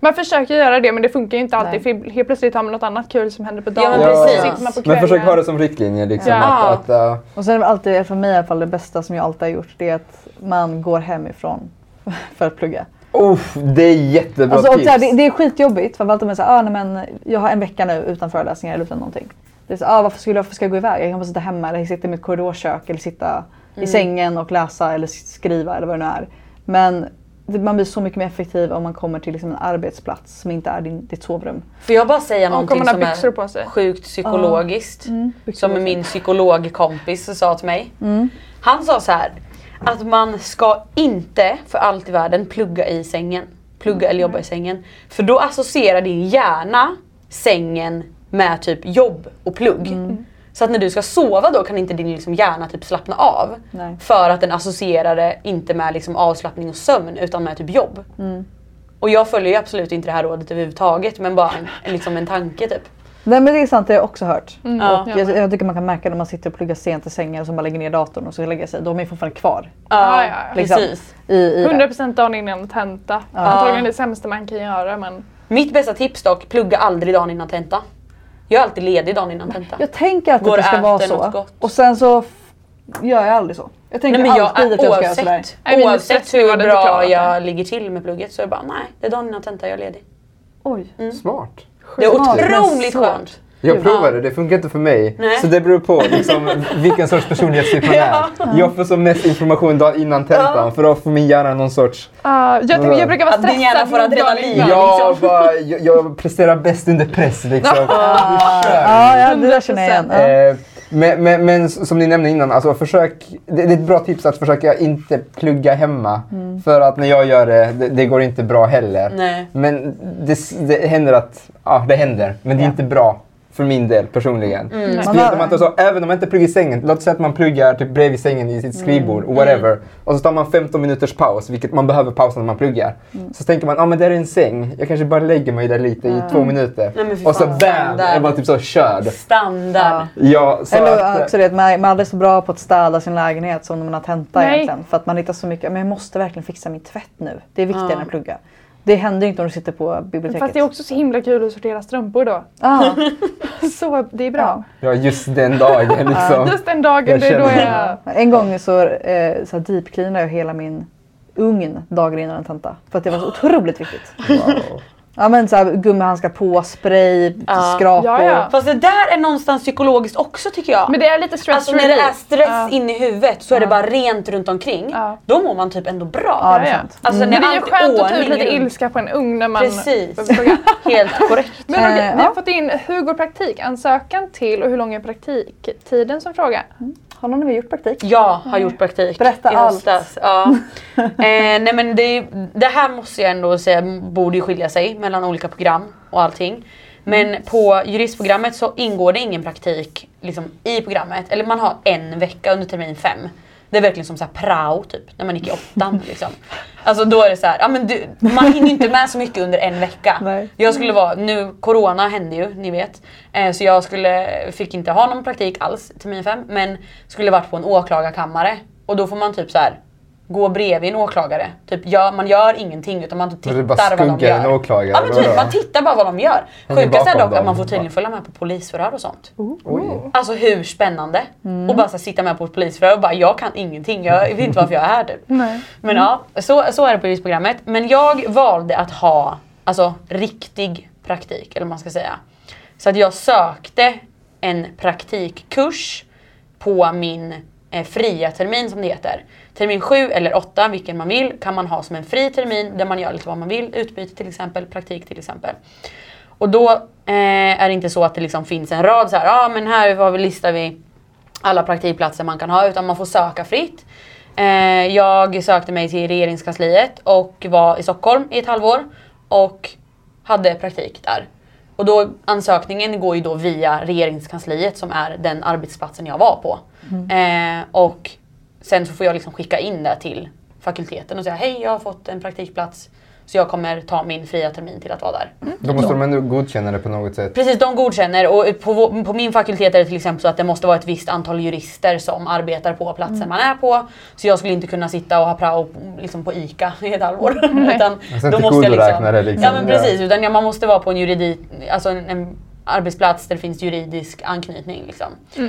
Ja. ja. man försöker göra det men det funkar ju inte alltid. Nej. För helt plötsligt har man något annat kul som händer på Ja, dagen. men och så precis. man på Men försök ha det som riktlinje. Liksom, Ja. att, att, uh, Och sen alltid, för mig i alla fall, det bästa som jag alltid har gjort det är att man går hemifrån <laughs> för att plugga. uff, det är jättebra Alltså, tips. här, det, det är skitjobbigt för alltid med så här, ah, nej, men jag har en vecka nu utan föreläsningar eller utan någonting. Det är så, ah, varför, skulle jag, varför ska jag gå iväg? Jag kan bara sitta hemma eller sitta i mitt korridorkök eller sitta i sängen och läsa eller skriva eller vad det nu är. Men man blir så mycket mer effektiv om man kommer till liksom en arbetsplats som inte är din, ditt sovrum. Får jag bara säga någonting som är sjukt psykologiskt? byxor Som på sig. min psykologkompis sa till mig. Mm. Han sa så här att man ska inte för allt i världen plugga i sängen. Plugga eller jobba i sängen. För då associerar din hjärna sängen med typ jobb och plugg. Så att när du ska sova då kan inte din liksom hjärna typ slappna av. Nej. För att den associerar det inte med liksom avslappning och sömn utan med typ jobb. Mm. Och jag följer ju absolut inte det här rådet överhuvudtaget men bara en, liksom en tanke typ. Nej men det är sant, det har jag också hört. Mm. Ja. Jag, jag tycker man kan märka när man sitter och pluggar sent i sängen och så bara lägger ner datorn och så lägger sig. De är fortfarande kvar Ja, ja, ja. Liksom. precis. i, i det. 100% dagen innan tenta. Antagligen det sämsta man kan göra men Mitt bästa tips dock, plugga aldrig dagen innan tenta. Jag är alltid ledig dagen innan tenta. Jag tänker alltid Går att det ska vara så. Och sen så gör jag aldrig så. Jag tänker Nej, men jag, alltid att jag ska göra sådär. oavsett, hur bra jag ligger till med plugget så är det bara nej, det är dagen innan tenta jag är ledig. Oj. Smart. Det är otroligt skönt. Jag provade, det funkar inte för mig. Nej. Så det beror på liksom, <laughs> vilken sorts personlighetstyp man är. Jag får som mest information dagen innan tentan för då får min hjärna någon sorts... Ah, jag, jag brukar vara Att din stressad. hjärna får adrenalin. Jag, bara, jag, jag presterar bäst under press liksom. Ja, ja, det där känner jag igen. Ja. Eh, men, men, men som ni nämnde innan, alltså försök, det, det är ett bra tips att försöka inte plugga hemma. Mm. För att när jag gör det, det, det går inte bra heller. Nej. Men det, det händer att, ja det händer. Men det är Ja. inte bra för min del personligen. Mm. Man har- man inte så, även om man inte pluggar i sängen. Låt säga att man pluggar typ bredvid sängen i sitt skrivbord, Mm. whatever. Och så tar man 15 minuters paus, vilket man behöver pausa när man pluggar. Mm. Så tänker man, ja ah, men där är en säng. Jag kanske bara lägger mig där lite i två minuter. Nej, och så bam! standard. Jag bara typ så körd. Standard. Ja. Så Eller att, också det man, är aldrig så bra på att städa sin lägenhet som när man har tenta Nej. egentligen. För att man hittar så mycket, men jag måste verkligen fixa min tvätt nu. Det är viktigare än att plugga. Det händer inte om du sitter på biblioteket. Fast det är också så himla kul att sortera strumpor då. Ja. <laughs> Så det är bra. ja, just den dagen liksom. Just den dagen, Jag det är då jag... En gång så, eh, så deepcleanade jag hela min ugn dagen innan en tenta. För att det var så otroligt viktigt. Wow. Ja men såhär gummihandskar på, spray, Ja. skrapor. Ja, ja. Fast det där är någonstans psykologiskt också tycker jag. Men det är lite stress Alltså när det är stress Ja. in i huvudet så är det bara rent runt omkring. Ja. Då mår man typ ändå bra. Ja, det är sant. Alltså, Men när det är ju skönt att ta ut lite runt. ilska på en ugn när man Precis. <laughs> Helt korrekt. Men okej, Eh, vi har fått in hur går praktikansökan till och hur lång är praktiktiden som fråga? Har någon av er gjort praktik? Jag har gjort praktik Berätta i allt. höstas. Ja. <laughs> eh, nej men det, det här måste jag ändå säga borde ju skilja sig mellan olika program och allting. Men på juristprogrammet så ingår det ingen praktik liksom, i programmet. Eller man har en vecka under termin fem. Det är verkligen som så här prao typ, när man gick i åttan. liksom. Alltså då är det så här, ja, men du, man hinner ju inte med så mycket under en vecka. Nej. Jag skulle vara, nu corona hände ju, ni vet. Eh, så jag skulle, fick inte ha någon praktik alls termin fem. Men skulle varit på en åklagarkammare. Och då får man typ så här gå bredvid en åklagare. Typ, gör, man gör ingenting utan man tittar det är bara vad de gör. en åklagare, Ja men typ, man tittar bara vad de gör. Sjukast är dock att dem. man får tydligen följa med på polisförhör och sånt. Oj. Alltså hur spännande? Och bara så sitta med på ett polisförhör och bara jag kan ingenting, jag vet inte varför jag är här typ. <laughs> Nej. Men ja, så, så är det på juristprogrammet. Men jag valde att ha alltså, riktig praktik, eller vad man ska säga. Så att jag sökte en praktikkurs på min eh, fria termin som det heter. Termin 7 eller 8, vilken man vill, kan man ha som en fri termin där man gör lite vad man vill. Utbyte till exempel, praktik till exempel. Och då eh, är det inte så att det liksom finns en rad så här, ja ah, men här var vi, listar vi alla praktikplatser man kan ha utan man får söka fritt. Eh, jag sökte mig till regeringskansliet och var i Stockholm i ett halvår och hade praktik där. Och då ansökningen går ju då via regeringskansliet som är den arbetsplatsen jag var på. Eh, och sen så får jag liksom skicka in det till fakulteten och säga hej jag har fått en praktikplats så jag kommer ta min fria termin till att vara där. Då måste de ändå godkänna det på något sätt. Precis, de godkänner och på, på min fakultet är det till exempel så att det måste vara ett visst antal jurister som arbetar på platsen man är på. Så jag skulle inte kunna sitta och ha prao liksom på ICA i ett halvår. <laughs> utan Och sen tillgodoräkna det liksom. Ja men precis, utan ja, man måste vara på en, juridik, alltså en, en arbetsplats där det finns juridisk anknytning. Liksom. Ehm,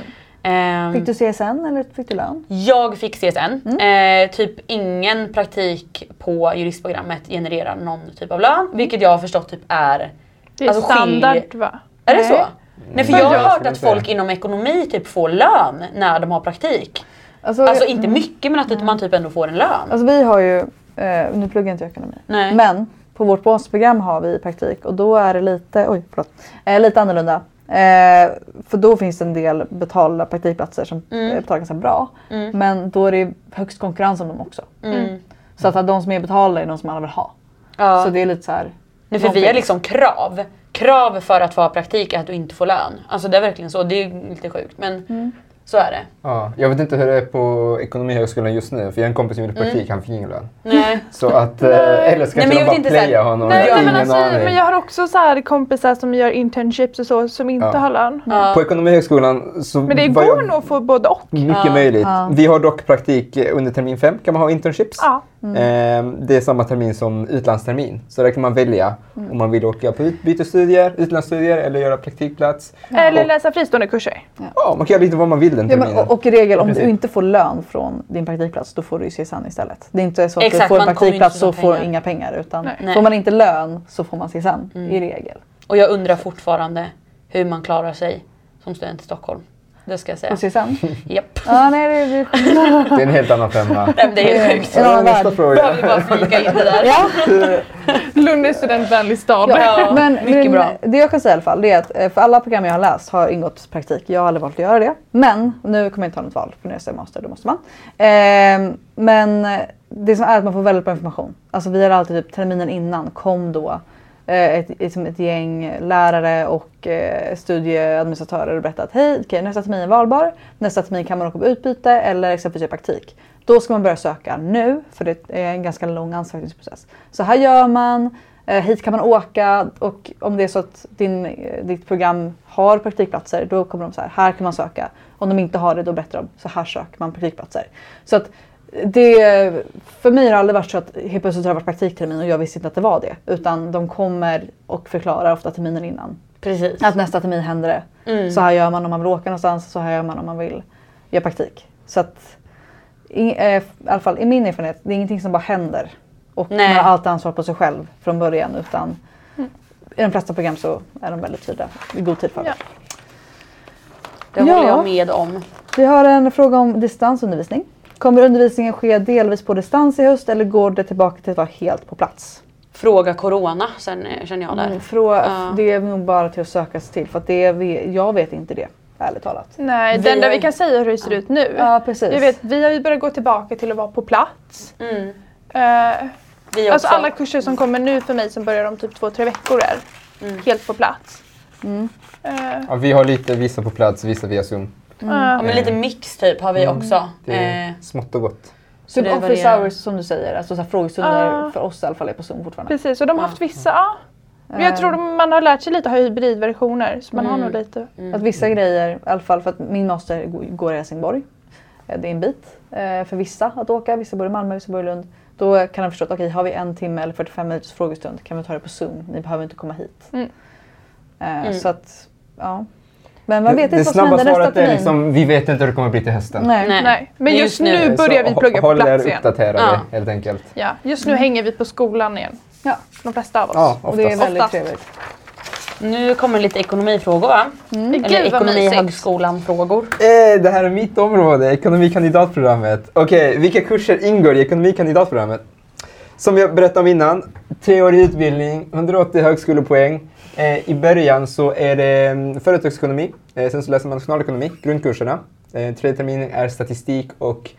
Fick du CSN eller fick du lön? jag fick CSN. Eh, typ ingen praktik på juristprogrammet genererar någon typ av lön. Vilket jag har förstått typ är... Det är Alltså, standard va? Är det Nej. så? Nej för Nej, jag har hört att folk inom ekonomi typ får lön när de har praktik. Alltså, Alltså inte mycket men att man typ ändå får en lön. alltså vi har ju, eh, nu pluggar inte jag ekonomi, Nej. men på vårt basprogram har vi praktik och då är det lite, oj förlåt, eh, lite annorlunda. Eh, för då finns det en del betalda praktikplatser som Mm. betalar ganska bra. Men då är det högst konkurrens om dem också. Mm. Så att, de som är betalda är de som alla vill ha. Ja. Så det är lite så här. Nej, för vi har liksom krav. Krav för att få ha praktik är att du inte får lön. Alltså det är verkligen så. Det är lite sjukt men Mm. Så är det. Ja, jag vet inte hur det är på Ekonomihögskolan just nu, för jag har en kompis som gjorde praktik, han fick ingen lön. Nej. Så att, eh, eller så Nej, kanske men jag de bara playar honom, Nej, har men, alltså, men jag har också så här kompisar som gör internships och så som inte Ja. har lön. Ja. På Ekonomihögskolan så Men det går jag nog att få både och. mycket Ja. möjligt. Ja. Vi har dock praktik under termin fem, kan man ha internships. Ja. Eh, Det är samma termin som utlandstermin. Så där kan man välja Mm. om man vill åka på utbytesstudier, utlandsstudier eller göra praktikplats. Eller Och- läsa fristående kurser. Ja, man kan göra lite vad man vill den Ja, terminen. men, och, och i regel om du inte får lön från din praktikplats då får du ju CSN istället. Det är inte så att Exakt, du får en praktikplats så får du inga pengar. Utan Nej. Får man inte lön så får man CSN i regel. Och jag undrar fortfarande hur man klarar sig som student i Stockholm. Det ska jag säga. Och CSN? Japp. ja, nej, det, det, <laughs> Det är en helt annan femma. Nej, Det är helt sjukt. En annan Nästa fråga. Behöver bara flika in det där. ja. <laughs> Lund är studentvänlig stad. Ja, men, mycket men bra. det jag kan säga i alla fall det är att eh, för alla program jag har läst har ingått praktik. Jag har aldrig valt att göra det. Men nu kommer jag inte ha något val för när jag är master då måste man. Eh, men det som är att man får väldigt bra information. Alltså vi har alltid typ terminen innan kom då Eh, ett, liksom ett gäng lärare och eh, studieadministratörer och berättat hej okej, nästa termin är valbar. Nästa termin kan man åka på utbyte eller liksom exempelvis göra praktik. Då ska man börja söka nu för det är en ganska lång ansökningsprocess. Så här gör man. Eh, hit kan man åka och om det är så att din, eh, ditt program har praktikplatser då kommer de så här, här kan man söka. Om de inte har det då berättar de, så här söker man praktikplatser. Så att det, för mig har det aldrig varit så att helt plötsligt har det varit praktiktermin och jag visste inte att det var det. Utan de kommer och förklarar ofta terminen innan. Precis. Att nästa termin händer det. Mm. Så här gör man om man vill åka någonstans, så här gör man om man vill göra praktik. Så att, i, eh, i alla fall i min erfarenhet, det är ingenting som bara händer. Och Nej. man har allt ansvar på sig själv från början. Utan I de flesta program så är de väldigt tydliga i god tid för Ja. Det Ja. håller jag med om. Vi har en fråga om distansundervisning. Kommer undervisningen ske delvis på distans i höst eller går det tillbaka till att vara helt på plats? Fråga corona sen eh, känner jag där. Mm, frå- Ja. Det är nog bara till att söka sig till för att det, ve- jag vet inte det, ärligt talat. Nej, Vi det enda vi kan säga är hur det ser ut nu. Ja, precis. Jag vet, vi har ju börjat gå tillbaka till att vara på plats. Mm. Vi alltså alla kurser som kommer nu för mig som börjar om typ två, tre veckor är Mm. helt på plats. Mm. Eh, Ja, vi har lite vissa på plats, vissa via Zoom. Eh, Ja, men lite mix typ har vi också. Mm. Det är Eh, smått och gott. Så det office varierar. hours som du säger, alltså så frågestunder Ja. för oss i alla fall är på Zoom fortfarande. Precis, och de har haft vissa, ja. Men jag Eh, tror de- man har lärt sig lite ha hybridversioner så man har Mm. nog lite. Att vissa grejer, i alla fall för att min master går i Helsingborg. Eh, Det är en bit eh, för vissa att åka. Vissa bor i Malmö, vissa bor i Lund. Då kan de förstå att okej, har vi en timme eller 45 minuters frågestund kan vi ta det på Zoom. Ni behöver inte komma hit. Mm. Eh, Mm. Så att, ja. Men man vet det, inte vad som händer nästa termin. liksom, vi vet inte hur det kommer bli till hösten. Nej. Nej. Nej, men Just just, nu börjar vi plugga på håll er plats igen. uppdaterade Ja. helt enkelt. Ja, just nu hänger vi på skolan igen. Ja. De flesta av oss. Ja, Och det är oftast. väldigt Oftast. trevligt. nu kommer lite ekonomifrågor va? Mm. Eller ekonomihögskolan-frågor. Eh, det här är mitt område, ekonomikandidatprogrammet. Okej, vilka kurser ingår i ekonomikandidatprogrammet? Som jag berättade om innan, treårig utbildning, 180 högskolepoäng. Eh, I början så är det mm, företagsekonomi, eh, sen så läser man nationalekonomi, grundkurserna. Eh, tredje terminen är statistik och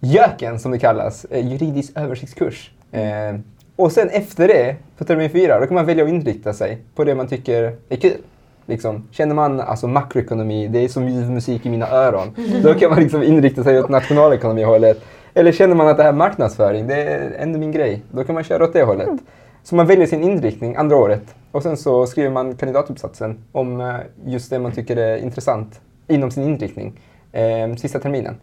JÖKen som det kallas, eh, juridisk översiktskurs. Eh, och sen efter det, på termin fyra, då kan man välja att inrikta sig på det man tycker är kul. Liksom, känner man alltså makroekonomi, det är som ljuv musik i mina öron, då kan man liksom inrikta sig åt nationalekonomihållet. Eller känner man att det här är marknadsföring, det är ändå min grej, då kan man köra åt det hållet. Så man väljer sin inriktning andra året och sen så skriver man kandidatuppsatsen om eh, just det man tycker är intressant inom sin inriktning eh, sista terminen.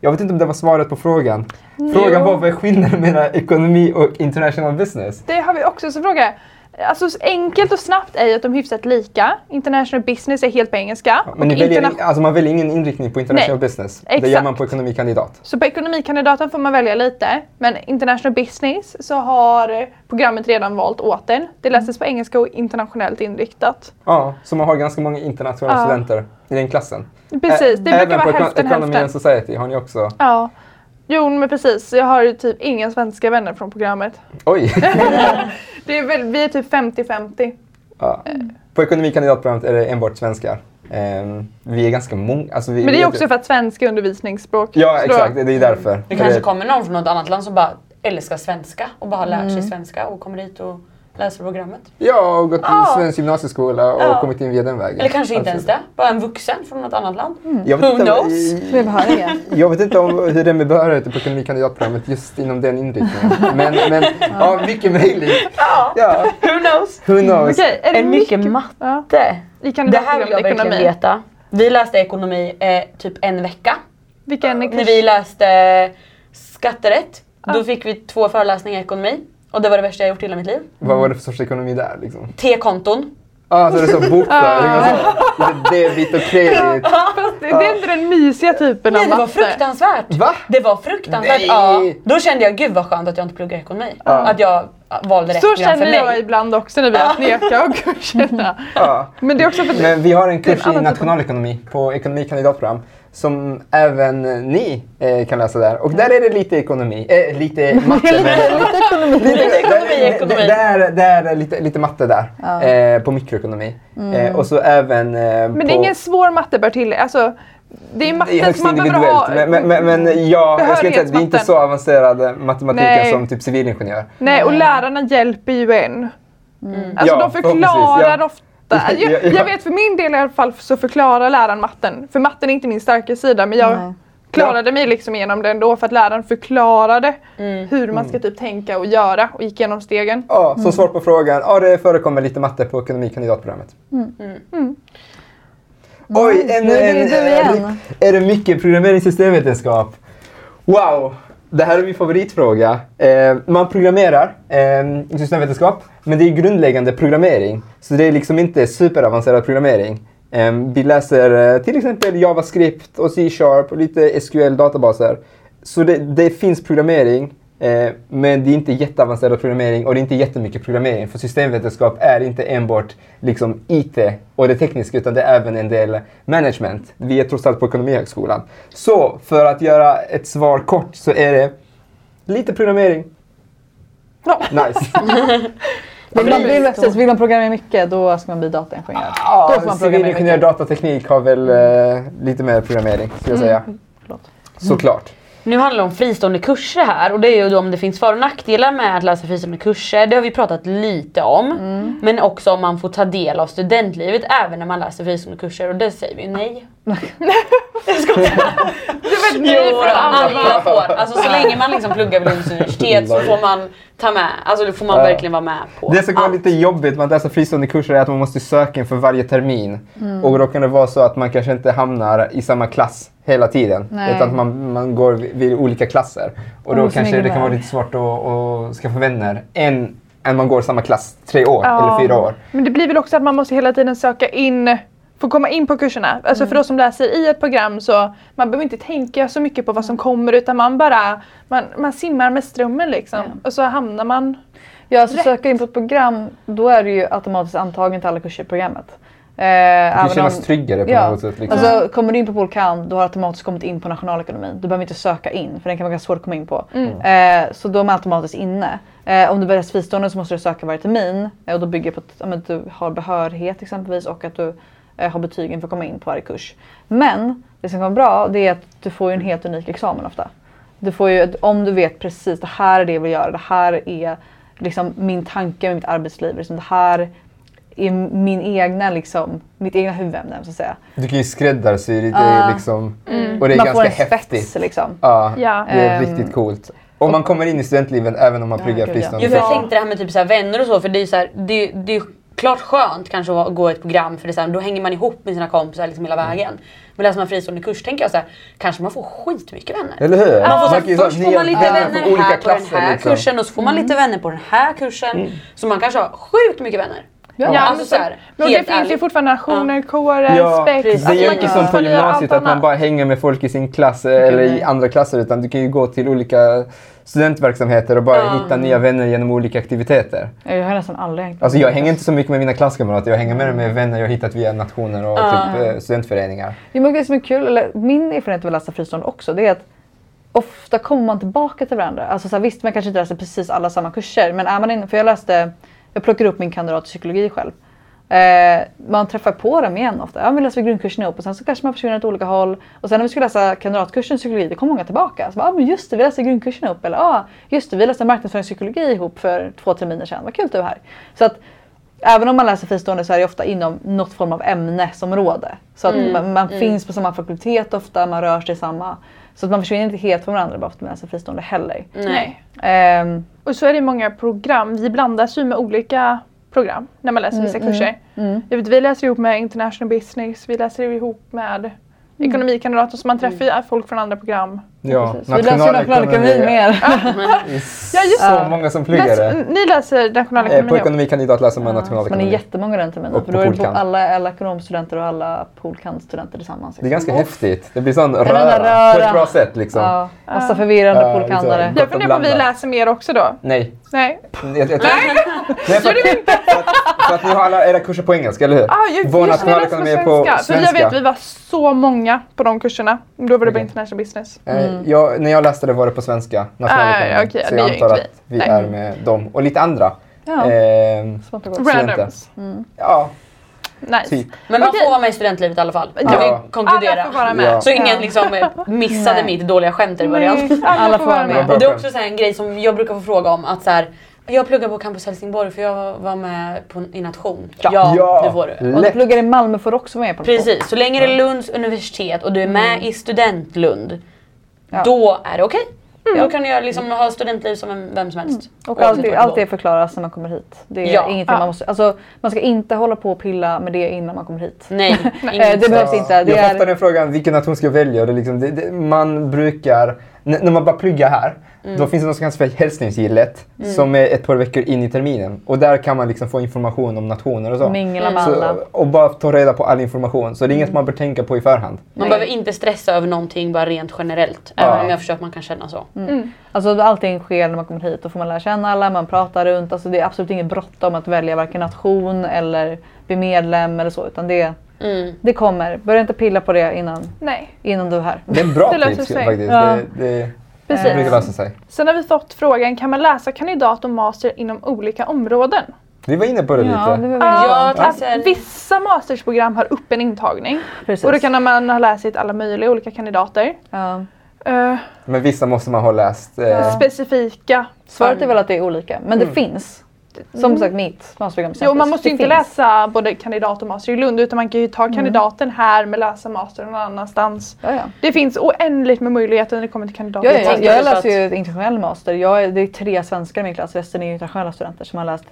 Jag vet inte om det var svaret på frågan. Frågan Jo. var vad är skillnaden mellan ekonomi och international business? Det har vi också som fråga. Alltså så enkelt och snabbt är ju att de är hyfsat lika. International business är helt på engelska. Ja, Men väljer, alltså man väljer ingen inriktning på international Nej, business. Det gör exakt. man på ekonomikandidat. Så på ekonomikandidaten får man välja lite. Men international business så har programmet redan valt åt en. Det läses på engelska och internationellt inriktat. Ja, så man har ganska många internationella Ja. studenter i den klassen. Precis, det brukar Även vara på hälften Economy and hälften. Society har ni också. Ja. Jo men precis, jag har ju typ inga svenska vänner från programmet. Oj! <laughs> Det är väl, vi är typ 50-50. ja. På ekonomikandidatprogrammet är det enbart svenskar. Ehm, vi är ganska många. Alltså vi, Men det är också för att svenska är undervisningsspråk. Ja, exakt. Det är därför. Det kanske kommer någon från något annat land som bara älskar svenska och bara har lärt Mm. sig svenska och kommer hit och läser programmet. Ja, och gått i Ja. svensk gymnasieskola och Ja. kommit in via den vägen. Eller kanske inte ens Absolut. det, bara en vuxen från något annat land. Jag vet, Who inte, knows? <laughs> Jag vet inte om hur det är med behörighet på ekonomikandidatprogrammet just inom den inriktningen. Men, men <laughs> ja, mycket möjligt. Ja, Ja, who knows? who knows. Okej, är det Är mycket Ja, matte? i Det här vill jag verkligen ekonomi. veta. Vi läste ekonomi eh, typ en vecka. Vilken är När vi läste skatterätt, då fick vi två föreläsningar i ekonomi. Och det var det värsta jag gjort i hela mitt liv. Vad var det för sorts ekonomi där liksom? T-konton. Ah, så det är så bokföring och så. <laughs> Debit och kredit. Fast det, det är inte den mysiga typen Nej av det var matte. fruktansvärt. Va? Det var fruktansvärt. Nej. Ja. Då kände jag gud vad skönt att jag inte pluggar ekonomi. Att jag valde rätt Så program för känner jag mig. ibland också när vi har kneka och kurserna. <laughs> Ja. Men det är också för att Men vi har en är en kurs i typ nationalekonomi på ekonomikandidatprogram som även ni eh, kan läsa där. Och där är det lite ekonomi, eh, lite <laughs> matte. men, Lite ekonomi. <laughs> Lite ekonomi, ekonomi. Det, det, är, det är lite, lite matte där, Ja. eh, på mikroekonomi. Eh, och så även eh, Men på... det är ingen svår matte bör till. Alltså, det är matten som man behöver ha. individuellt. Men, men, men ja, jag skulle inte, säga- det är inte så avancerad matematik Nej. som typ civilingenjör. Nej, och lärarna hjälper ju en. Mm. Alltså Ja, de förklarar <laughs> ja. ofta. Jag, Ja, ja. jag vet för min del i alla fall så förklarar läraren matten. För matten är inte min starka sida men jag Nej. klarade mig liksom igenom det ändå för att läraren förklarade Mm. hur man ska typ tänka och göra och gick igenom stegen. Ja, som svar på frågan. Ja, det förekommer lite matte på ekonomikandidatprogrammet. Oj, en, Nu är det en, du igen. är det mycket programmeringssystemvetenskap? Wow! Det här är min favoritfråga. Eh, man programmerar eh, systemvetenskap, men det är grundläggande programmering. Så det är liksom inte superavancerad programmering. Eh, vi läser eh, till exempel JavaScript och C-sharp och lite SQL-databaser. Så det, det finns programmering, Eh, men det är inte jätteavancerad programmering och det är inte jättemycket programmering. För systemvetenskap är inte enbart liksom, IT och det tekniska utan det är även en del management. Vi är trots allt på Ekonomihögskolan. Så för att göra ett svar kort så är det lite programmering. Ja. Nice. <laughs> Vill man, vill, precis, vill man programmera mycket då ska man bli dataingenjör. då Ja, får man programmera civilingenjör mycket. datateknik har väl eh, lite mer programmering skulle jag säga. Förlåt. Såklart. Nu handlar det om fristående kurser här och det är ju då om det finns för och nackdelar med att läsa fristående kurser. Det har vi pratat lite om. Men också om man får ta del av studentlivet även när man läser fristående kurser och det säger vi <laughs> ju nej. Du vet, nej från alla. får. Alltså så länge man liksom pluggar vid Lunds universitet så får man ta med, alltså då får man verkligen vara med på Det som kan vara lite jobbigt med att läsa fristående kurser är att man måste söka inför varje termin. Och då kan det vara så att man kanske inte hamnar i samma klass hela tiden. Nej. Utan att man, man går vid, olika klasser. Och då som kanske det kan vara lite svårt att, att skaffa vänner än, än man går samma klass tre år Ja. eller fyra år. Men det blir väl också att man måste hela tiden söka in att komma in på kurserna. Alltså för oss som läser i ett program så man behöver inte tänka så mycket på vad som kommer utan man bara man, man simmar med strömmen liksom. Ja. Och så hamnar man... Ja, alltså Rätt. söka in på ett program, då är du ju automatiskt antagen till alla kurser i programmet. Eh, Det kan kännas om- tryggare på Ja. något sätt. Liksom. Alltså kommer du in på Polkan, då har du automatiskt kommit in på nationalekonomin. Du behöver inte söka in, för den kan vara ganska svår att komma in på. Eh, så de är automatiskt inne. Eh, om du väljer fristående så måste du söka varje termin. Eh, och då bygger det på att ja, men du har behörighet exempelvis och att du eh, har betygen för att komma in på varje kurs. Men det som kan vara bra, det är att du får ju en helt unik examen ofta. Du får ju, om du vet precis, det här är det jag vill göra, det här är liksom min tanke med mitt arbetsliv. Liksom, det här är min egna, liksom, mitt egna huvudämne så att säga. Du kan ju skräddarsy det Ah. liksom. Och det är Man får ganska en häftigt. spets liksom. Ja, Ja. det är Ehm, riktigt coolt. Och man kommer in i studentlivet även om man Ja, pluggar ja. fristående. Jo för jag Ja. tänkte det här med typ så här vänner och så för det är ju så här, det, det är ju klart skönt kanske att gå ett program för det så här, då hänger man ihop med sina kompisar liksom hela vägen. Men läser man fristående kurs tänker jag så här, kanske man får skitmycket vänner. Eller hur? Man får så här, först får man lite vänner olika här på den här liksom. kursen och så får man lite vänner på den här kursen. Så man kanske har sjukt mycket vänner. Ja. Ja, alltså men så här, Men det helt finns ju ärligt. fortfarande nationer, kårer, Ja, spex. det är ju man inte som på gymnasiet att man bara hänger med folk i sin klass eh, eller i andra klasser utan du kan ju gå till olika studentverksamheter och bara Ja. hitta nya vänner genom olika aktiviteter. Jag har nästan aldrig hängt Alltså jag hänger inte så mycket med mina klasskamrater, jag hänger mer med vänner jag har hittat via nationer och Ja. typ, eh, studentföreningar. Jo, men det som är kul, eller min erfarenhet av att läsa fristående också, det är att ofta kommer man tillbaka till varandra. Alltså så här, visst, man kanske inte läser precis alla samma kurser, men är man inne, för jag läste, jag plockade upp min kandidat i psykologi själv. Eh, man träffar på dem igen ofta. Ja, vi läser grundkursen ihop och sen så kanske man försvinner åt olika håll. Och sen när vi skulle läsa kandidatkursen i psykologi, då kom många tillbaka. Så bara, ah, men just det, vi läste grundkursen ihop. Eller ah, just det, vi läste marknadsföringspsykologi ihop för två terminer sedan. Vad kul att du är här. Så att Även om man läser fristående så är det ofta inom något form av ämnesområde. Så att man, man finns på samma fakultet ofta, man rör sig i samma. Så att man försvinner inte helt från varandra bara för att man läser fristående heller. Nej. Ehm, Och så är det många program. Vi blandas ju med olika program när man läser vissa kurser. mm. Jag vet, vi läser ihop med International Business, vi läser ihop med ekonomikandidater så man träffar ju folk från andra program. Ja, precis. Vi läser nationalekonomi mer. Ja, <laughs> just så det. många som pluggar det. ni läser Eh, nationalekonomi På ihop? ekonomikandidat läser man Man är nationalekonomi. jättemånga den terminen. Och För på då är det alla, alla ekonomstudenter och alla Polkan-studenter tillsammans. Det är ganska liksom. häftigt. Det blir sån där röra, på röra. ett bra sätt liksom. Ja, massa förvirrande Ja, polkandare. liksom. Jag funderar på om vi läser mer också då. Nej. Nej. Jag, jag, Nej, för, att, för, att, för att ni har alla era kurser på engelska, eller hur? Ah, jag, Vår just jag på nationalekonomi är svenska. på För jag svenska. vet vi var så många på de kurserna. Då var det på Okej. International Business. Eh, jag, när jag läste det var det på svenska, nationalekonomi. Ah, okej, så jag antar att vi. Nej. är med dem. Och lite andra. Ja, och studenter. Randoms. ja, Nice. typ. Men man får vara med i studentlivet i alla fall. Kan Ja. vi konkludera. Alla får vara med. Ja. Så ingen Ja. liksom eh, missade mitt dåliga skämt i början. Nej, alla får vara med. med. Och det är också så här en grej som jag brukar få fråga om att så här, jag pluggar på Campus Helsingborg för jag var med på, i nation. Ja, Ja. det får du. Om du Lätt. pluggar i Malmö får du också vara med på det. Precis, så länge det är Lunds universitet och du är med i Studentlund, Ja. då är det okej. Då kan göra, liksom, ha studentliv som en, vem som helst. Och Oavsett allt, allt det förklaras när man kommer hit. Det är Ja. ingenting Ja. man måste, alltså, man ska inte hålla på och pilla med det innan man kommer hit. Nej, <laughs> Eh, det behövs inte. Det jag får är, ofta den frågan, vilken nation ska jag välja? Och det liksom, det, det, man brukar, när man bara pluggar här, Mm. då finns det något som kallas för hälsningsgillet som är ett par veckor in i terminen. Och där kan man liksom få information om nationer och så. Mingla med så alla. och bara ta reda på all information. Så det är inget man bör tänka på i förhand. Man behöver inte stressa över någonting bara rent generellt. Ja. Även om jag förstår att man kan känna så. Mm. Alltså allting sker när man kommer hit. Då får man lära känna alla, man pratar runt. Alltså det är absolut inget bråttom att välja varken nation eller bli medlem eller så. Utan det, Mm. det kommer. Börja inte pilla på det innan, Nej, innan du är här. Det är en bra tips faktiskt. Ja. Det, det, precis. det brukar lösa sig. Sen har vi fått frågan, kan man läsa kandidat och master inom olika områden? Vi var inne på det Ja, lite. det var Ja, att sen- vissa mastersprogram har öppen intagning. Precis. Och då kan man ha läst alla möjliga olika kandidater. ja. Eh, Men vissa måste man ha läst. Eh, specifika. Svaret är väl att det är olika, men det finns. Som sagt mitt masterprogram. Jo, man måste ju inte finns. läsa både kandidat och master i Lund utan man kan ju ta kandidaten här men läsa master någon annanstans. Ja, ja. Det finns oändligt med möjligheter när det kommer till kandidat. Ja, Jag ja, jag, läser ju ett internationell master. Jag är, det är tre svenskar i min klass, resten är ju internationella studenter som har läst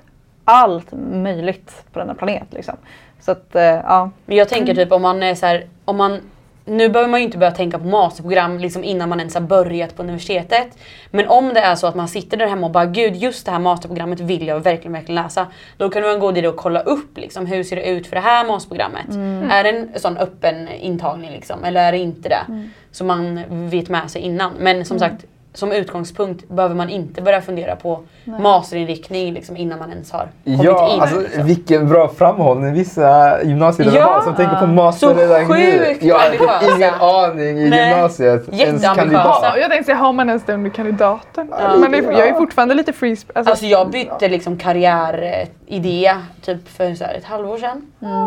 allt möjligt på denna planet. Liksom. Så att, eh, ja. Men jag tänker typ om man är så här, om man nu behöver man ju inte börja tänka på masterprogram liksom innan man ens har börjat på universitetet. Men om det är så att man sitter där hemma och bara gud just det här masterprogrammet vill jag verkligen verkligen läsa. Då kan en god idé att kolla upp liksom, hur ser det ut för det här masterprogrammet. Är det en sån öppen intagning liksom, eller är det inte det? Så man vet med sig innan. Men som sagt som utgångspunkt behöver man inte börja fundera på masterinriktning liksom, innan man ens har kommit Ja, in. alltså liksom. vilken bra framhållning vissa gymnasielärare Ja. har som tänker på master Så redan nu. Jag har ingen aning i Nej. gymnasiet. Ens Jätteambitiösa. jag tänkte säga, har man ens det under kandidaten? Ja. Men jag är fortfarande lite free alltså, Alltså jag bytte liksom karriäridé typ för så här ett halvår sedan.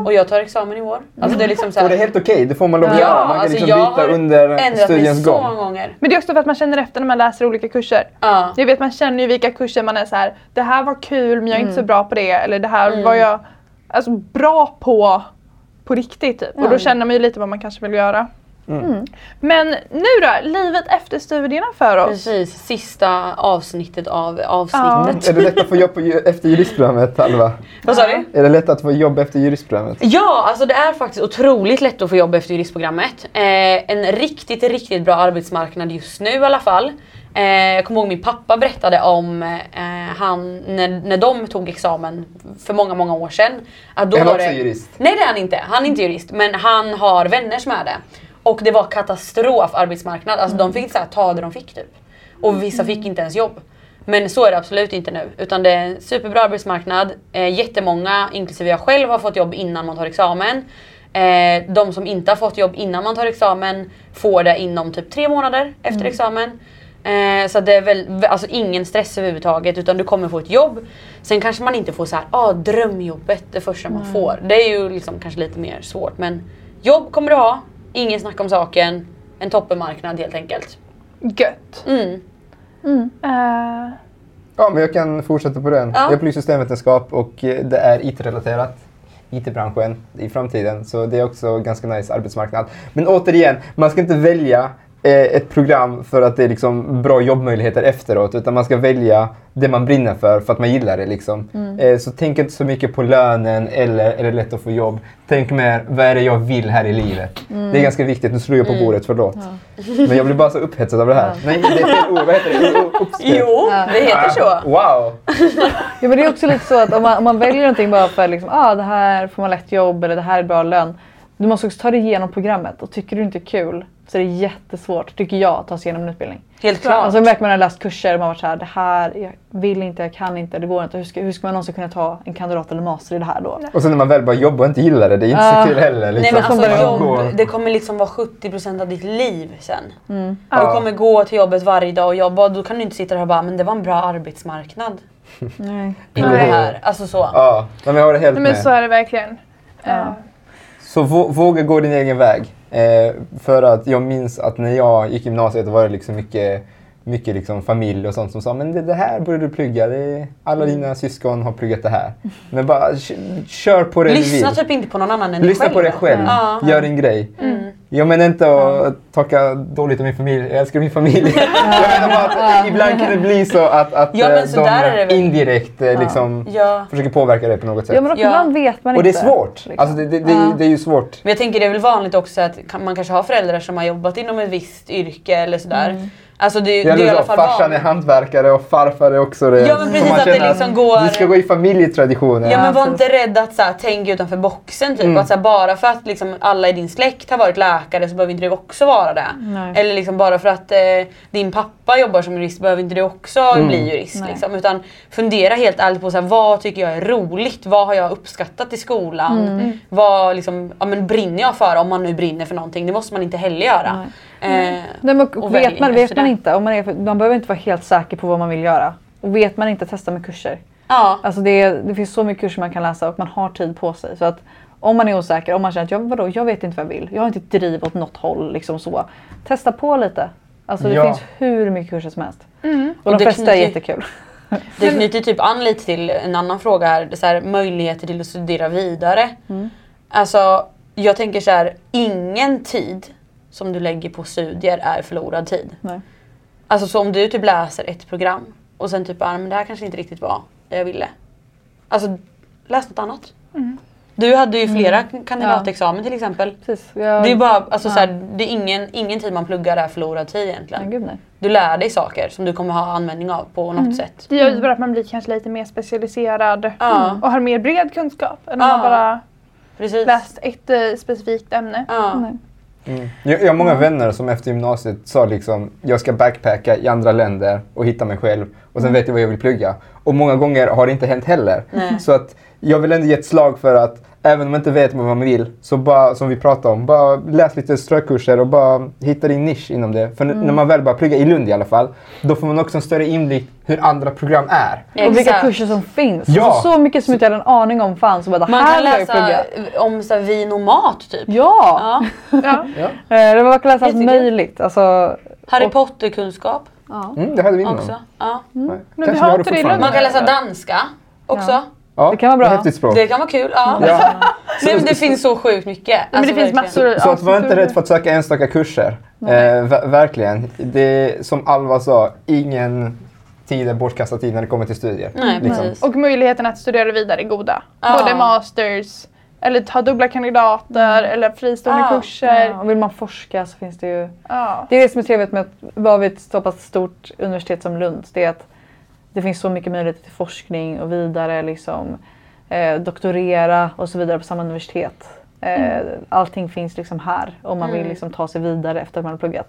Och jag tar examen i år. Alltså det är liksom så Och det är här, helt okej, det får man lov att Ja, göra. Man kan alltså liksom jag byta har under ändrat mig studiens så gång. många gånger. Men det är också för att man känner efter när man läser olika kurser. Ja. Jag vet man känner ju vilka kurser man är så här. det här var kul men jag är inte så bra på det. Eller det här Mm. var jag alltså, bra på på riktigt. Typ. Och då Mm. känner man ju lite vad man kanske vill göra. Mm. Men nu då, livet efter studierna för oss. Precis, sista avsnittet av Ja. avsnittet. Är det lätt att få jobb efter juristprogrammet, Alva? Vad sa du? Är det lätt att få jobb efter juristprogrammet? Ja, alltså det är faktiskt otroligt lätt att få jobb efter juristprogrammet. Eh, en riktigt, riktigt bra arbetsmarknad just nu i alla fall. Eh, jag kommer ihåg min pappa berättade om eh, han, när, när de tog examen för många, många år sedan. Att då Är han också det, jurist? Nej det är han inte. Han är inte jurist. Men han har vänner som är det. Och det var katastrof arbetsmarknad. Alltså de fick här, ta det de fick typ. Och vissa fick inte ens jobb. Men så är det absolut inte nu. Utan det är en superbra arbetsmarknad. Eh, jättemånga, inklusive jag själv, har fått jobb innan man tar examen. Eh, de som inte har fått jobb innan man tar examen får det inom typ tre månader efter examen. Eh, så det är väl alltså ingen stress överhuvudtaget utan du kommer få ett jobb. Sen kanske man inte får så här, ah, drömjobbet det första man får. Det är ju liksom kanske lite mer svårt men jobb kommer du ha, ingen snack om saken, en toppenmarknad helt enkelt. Gött. Mm. Eh, Ja, men jag kan fortsätta på den. Ja. Jag pluggar systemvetenskap och eh, det är IT-relaterat. IT-branschen i framtiden, så det är också ganska nice arbetsmarknad. Men återigen, man ska inte välja ett program för att det är liksom bra jobbmöjligheter efteråt, utan man ska välja det man brinner för, för att man gillar det. Liksom. Eh, så tänk inte så mycket på lönen eller är det lätt att få jobb. Tänk mer, vad är det jag vill här i livet? Det är ganska viktigt. Nu slår jag på bordet, förlåt. Men jag blir bara så upphetsad av det här. Nej, det är fel ord. Vad heter det? U- Uppspelt. Jo, det heter så. Wow! Ja, men det är också lite så att om man, om man väljer någonting bara för liksom, ah, det här får man lätt jobb eller det här är bra lön. Du måste också ta dig igenom programmet och tycker du inte är kul så är det jättesvårt, tycker jag, att ta sig igenom en utbildning. Helt klart. Alltså märker man har läst kurser och man varit så här, det här, jag vill inte, jag kan inte, det går inte. Hur ska, hur ska man någonsin kunna ta en kandidat eller master i det här då? Och sen när man väl bara jobbar och inte gillar det, det är inte Ja. så kul heller. Liksom. Nej men alltså börjar jobb, gå. det kommer liksom vara 70% av ditt liv sen. Mm. Du Ja. kommer gå till jobbet varje dag och jobba och då kan du inte sitta där och bara men det var en bra arbetsmarknad. <laughs> Nej. Inte det här. Alltså så. Ja, men jag har det helt nej, men med. så är det verkligen. Ja. Så vå- våga gå din egen väg. Eh, för att jag minns att när jag gick i gymnasiet var det liksom mycket, mycket liksom familj och sånt som sa men det, det här borde du plugga. Det alla Mm. dina syskon har pluggat det här. Men bara kör på det du Lyssna vill. typ inte på någon annan än dig Lyssna själv. på dig själv. Ja. Gör din grej. Mm. Jag menar inte att talka dåligt om min familj. Jag älskar min familj. <laughs> jag menar bara att ibland kan det bli så att, att Ja, men eh, de väl. indirekt eh, liksom Ja. försöker påverka dig på något sätt. Ja men ibland vet man och det är inte. svårt. liksom. Alltså det, det, det, Ja. det är ju svårt. Men jag tänker det är väl vanligt också att man kanske har föräldrar som har jobbat inom ett visst yrke eller sådär. Alltså det, Det det är i alla fall farsan är vanligt. hantverkare och farfar är också det. Ja, men precis, att det liksom går- Vi ska gå i familjetraditionen. Ja men var inte rädd att så här, tänka utanför boxen typ. Mm. Att, så här, bara för att liksom, alla i din släkt har varit läkare så behöver inte du också vara det. Nej. Eller liksom, bara för att eh, din pappa jobbar som jurist behöver inte du också Mm. bli jurist. Nej. Liksom. Utan fundera helt ärligt på så här, vad tycker jag är roligt? Vad har jag uppskattat i skolan? Mm. Vad liksom, ja, men brinner jag för? Om man nu brinner för någonting. Det måste man inte heller göra. Nej. Eh, Nej, men, och Och vet man, vet man det. inte, om man, är, man behöver inte vara helt säker på vad man vill göra. Och vet man inte, testa med kurser. ja. Alltså det, det finns så mycket kurser man kan läsa och man har tid på sig. Så att om man är osäker, om man känner att jag, vadå, jag vet inte vad jag vill. Jag har inte driv åt något håll. Liksom så. Testa på lite. Alltså det Ja. finns hur mycket kurser som helst. Mm. Och, Och de det flesta är jättekul. Det knyter typ an lite till en annan fråga här. Det är så här möjligheter till att studera vidare. Mm. Alltså, jag tänker så här, ingen tid som du lägger på studier är förlorad tid. Nej. Alltså så om du typ läser ett program och sen typ ah, men det här kanske inte riktigt var det jag ville. Alltså läs något annat. Mm. Du hade ju flera kandidatexamen till exempel. Precis. Jag, Det är bara, alltså Ja. så här, det är ingen, ingen tid man pluggar är förlorad tid egentligen. Nej, gud nej. Du lär dig saker som du kommer ha användning av på något Mm. sätt. Det gör ju bara att man blir kanske lite mer specialiserad Ja. och har mer bred kunskap än om Ja. man bara Precis. läst ett eh, specifikt ämne. Mm. Jag, jag har många vänner som efter gymnasiet sa liksom jag ska backpacka i andra länder och hitta mig själv och sen vet jag vad jag vill plugga. Och många gånger har det inte hänt heller. Nej. Så att jag vill ändå ge ett slag för att även om man inte vet vad man vill så bara, som vi pratade om, bara läs lite strökurser och bara hitta din nisch inom det. För n- när man väl börjar plugga i Lund i alla fall, då får man också en större inblick hur andra program är. Och vilka Exakt. kurser som finns. Ja. Alltså, så mycket som inte jag hade en aning om fanns. Och bara, det Man här kan läsa om så här, vin och mat typ. Ja! Ja. <laughs> Ja. Eh, Det var läsa allt möjligt. Alltså, Harry Och- Potter-kunskap ja. Mm, det hade vi innan. också. Ja. Nej. Men vi Kanske har har inte det. Man kan läsa danska också. Ja. Det kan vara bra. Häftigt språk. Det kan vara kul. Ja. Ja. Nej, men <laughs> det finns så sjukt mycket. men det Alltså, finns massor Så att var inte rädd för att söka enstaka kurser. Eh, ver- verkligen. Det, som Alva sa, ingen tid är bortkastad tid när det kommer till studier. Nej, Liksom. precis. Och möjligheten att studera vidare är goda. Ja. Både masters, eller ta dubbla kandidater eller fristående Ja. kurser. Ja, och vill man forska så finns det ju... Ja. Det är det som är trevligt med att vara vid ett så pass stort universitet som Lund. Det är att det finns så mycket möjligheter till forskning och vidare liksom eh, doktorera och så vidare på samma universitet. Eh, Allting finns liksom här om man vill Mm. liksom ta sig vidare efter att man har pluggat.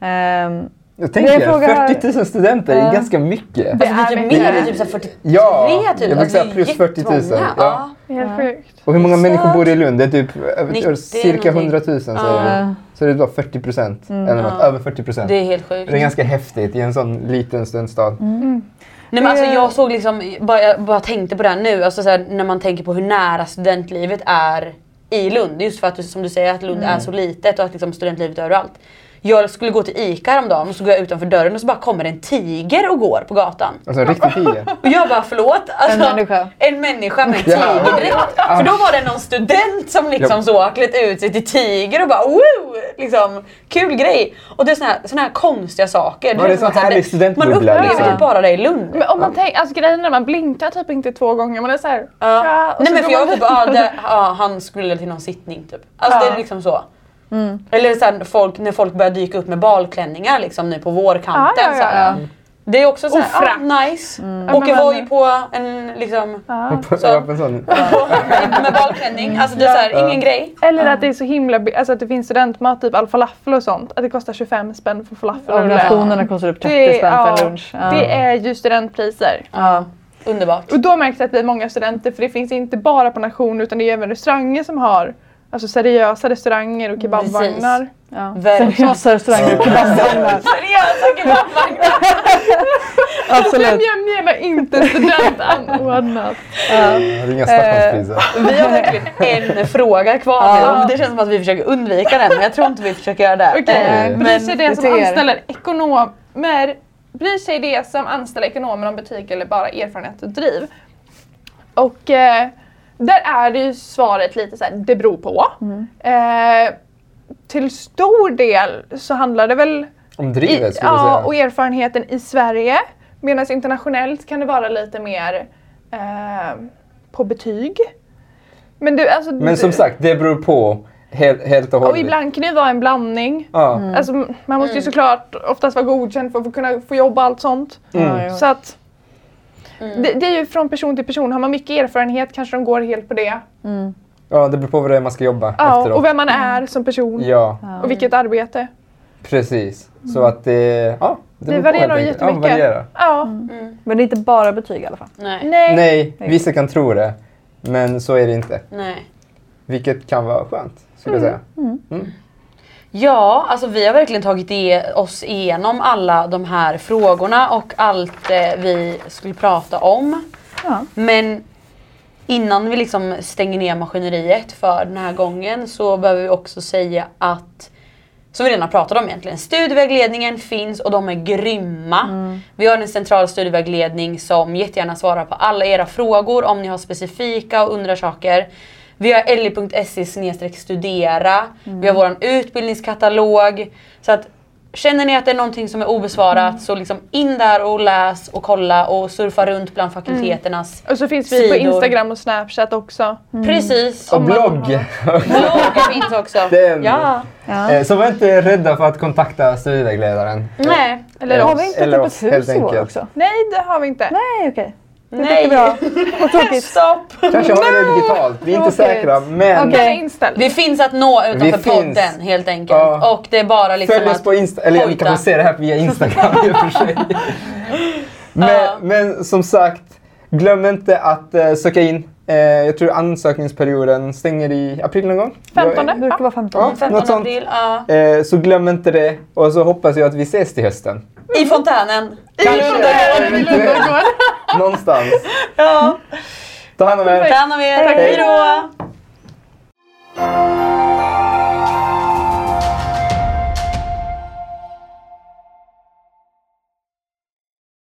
Ehm, Jag Det är tänker, en fråga här. 40 000 studenter är Ja. ganska mycket. Alltså, det är är typ mycket. mer, det är typ så här 43 Ja, typ. jag vill Alltså, säga är plus 40 000. jättemånga. Ja. Helt Ja. sjukt. Och hur många människor bor i Lund? Det är typ över- 90 cirka någonting. 100 000 säger Ja. Så det är då 40 procent. Mm. Eller något, Ja. över 40 procent. Det Det är helt sjukt. är ganska häftigt i en sån liten studentstad. Mm. Nej, men alltså, Det- jag såg liksom, bara, jag bara tänkte på det här nu, alltså, så här, när man tänker på hur nära studentlivet är i Lund. Just för att som du säger att Lund är så litet och att liksom, studentlivet är överallt. Jag skulle gå till ICA häromdagen och så går jag utanför dörren och så bara kommer en tiger och går på gatan. Alltså en riktig tiger. <laughs> Och jag bara förlåt. Alltså, En människa. En människa med en Ja. tigerdräkt. För då var det någon student som liksom Ja. så klätt ut sig till tiger och bara woo! Liksom, kul grej. Och det är såna här, såna här konstiga saker. Ja, det är som sån härlig Man upplever liksom. typ bara det i Lund. Men om man tänker, alltså grejen är man blinkar typ inte två gånger. Man är såhär, Ja. ja. Nej så men för jag var typ, ah, det, ah, han skulle till någon sittning typ. Alltså Ja. det är liksom så. Mm. Eller så här, folk, när folk börjar dyka upp med balklänningar liksom nu på vårkanten. Ja, ja, Så här. ja. Det är också så Och här, frack. ah, nice. Ja, Åker men- Voi på en liksom Ja. På, Så- <laughs> ja, med balklänning. Alltså det är så här, ingen grej. Eller att det är så himla alltså att det finns studentmat, typ all falafel och sånt. Att det kostar 25 spänn för och falafelrulle. rationerna kostar upp 30 Det- spänn för ja. lunch. Ja. Det är ju studentpriser. Ja. Underbart. Och då märks det att vi är många studenter för det finns inte bara på nation utan det är även restauranger som har alltså seriösa restauranger och kebabvagnar. Ja. Seriösa restauranger och kebabvagnar. <laughs> Seriösa kebabvagnar. <laughs> Absolut. jag menar inte studentanordnat. Är inga Stockholmspriser. Vi har verkligen en fråga kvar Ja. Det känns som att vi försöker undvika den men jag tror inte vi försöker göra det. Okej, Eh, Eh, bryr sig det som anställer ekonomer Bryr sig det som anställer ekonomer om butik eller bara erfarenhet och driv? Och eh, där är det ju svaret lite så här, det beror på. Eh, till stor del så handlar det väl Om i, drivet jag ja, säga. och erfarenheten i Sverige. Medan internationellt kan det vara lite mer eh, på betyg. Men, du, alltså, Men som sagt, det beror på. Helt, helt och hållet. Och ibland kan det vara en blandning. Ja. Alltså, man måste ju såklart oftast vara godkänd för att få kunna få jobba och allt sånt. Mm. Så att Mm. det, det är ju från person till person. Har man mycket erfarenhet kanske de går helt på det. Mm. ja, det beror på vad det är man ska jobba Ja, efteråt. och vem man är som person. Ja, Och vilket arbete. precis. Så att det... Ja, Det på varierar jättemycket. Ja, varierar. Ja. Mm. Men det är inte bara betyg i alla fall. Nej. Nej. Nej, vissa kan tro det. Men så är det inte. Nej. Vilket kan vara skönt, skulle jag säga. Mm. Ja, alltså vi har verkligen tagit i- oss igenom alla de här frågorna och allt eh, vi skulle prata om. Ja. Men innan vi liksom stänger ner maskineriet för den här gången så behöver vi också säga att som vi redan har pratat om egentligen. Studievägledningen finns och de är grymma. Vi har en central studievägledning som jättegärna svarar på alla era frågor om ni har specifika och undrar saker. Vi har li.se studera. Vi har vår utbildningskatalog. Så att Känner ni att det är någonting som är obesvarat så liksom in där och läs och kolla och surfa runt bland fakulteternas Och så finns vi på. Instagram och Snapchat också. Precis. Och blogg! Blogg finns också. <laughs> Den. Ja. Ja. Eh, Så var inte rädda för att kontakta studievägledaren. Nej. Eller Har oss. vi inte Eller ett oss, helt enkelt. också? Nej, det har vi inte. Nej, okej. Är Nej. bra. <laughs> Vad tråkigt. Stopp. Kanske har vi det digitalt, vi är inte Tråkigt. säkra. Men inställd. Vi finns att nå utanför Vi finns. podden helt enkelt. Ja. Och det är bara liksom följ oss på Insta, eller ni hojta. kan få se det här via Instagram i och för sig. <laughs> Men, Ja. men som sagt, glöm inte att eh, söka in. Eh, jag tror ansökningsperioden stänger i april någon gång. 15. Det brukar vara 15. Ja. 15 något sånt. april, ja. Eh, så glöm inte det. Och så hoppas jag att vi ses till hösten. I fontänen. Kanske, eventuellt, <laughs> Någonstans. Ja. Ta hand om er. Ta hand om er. Tack, hej då.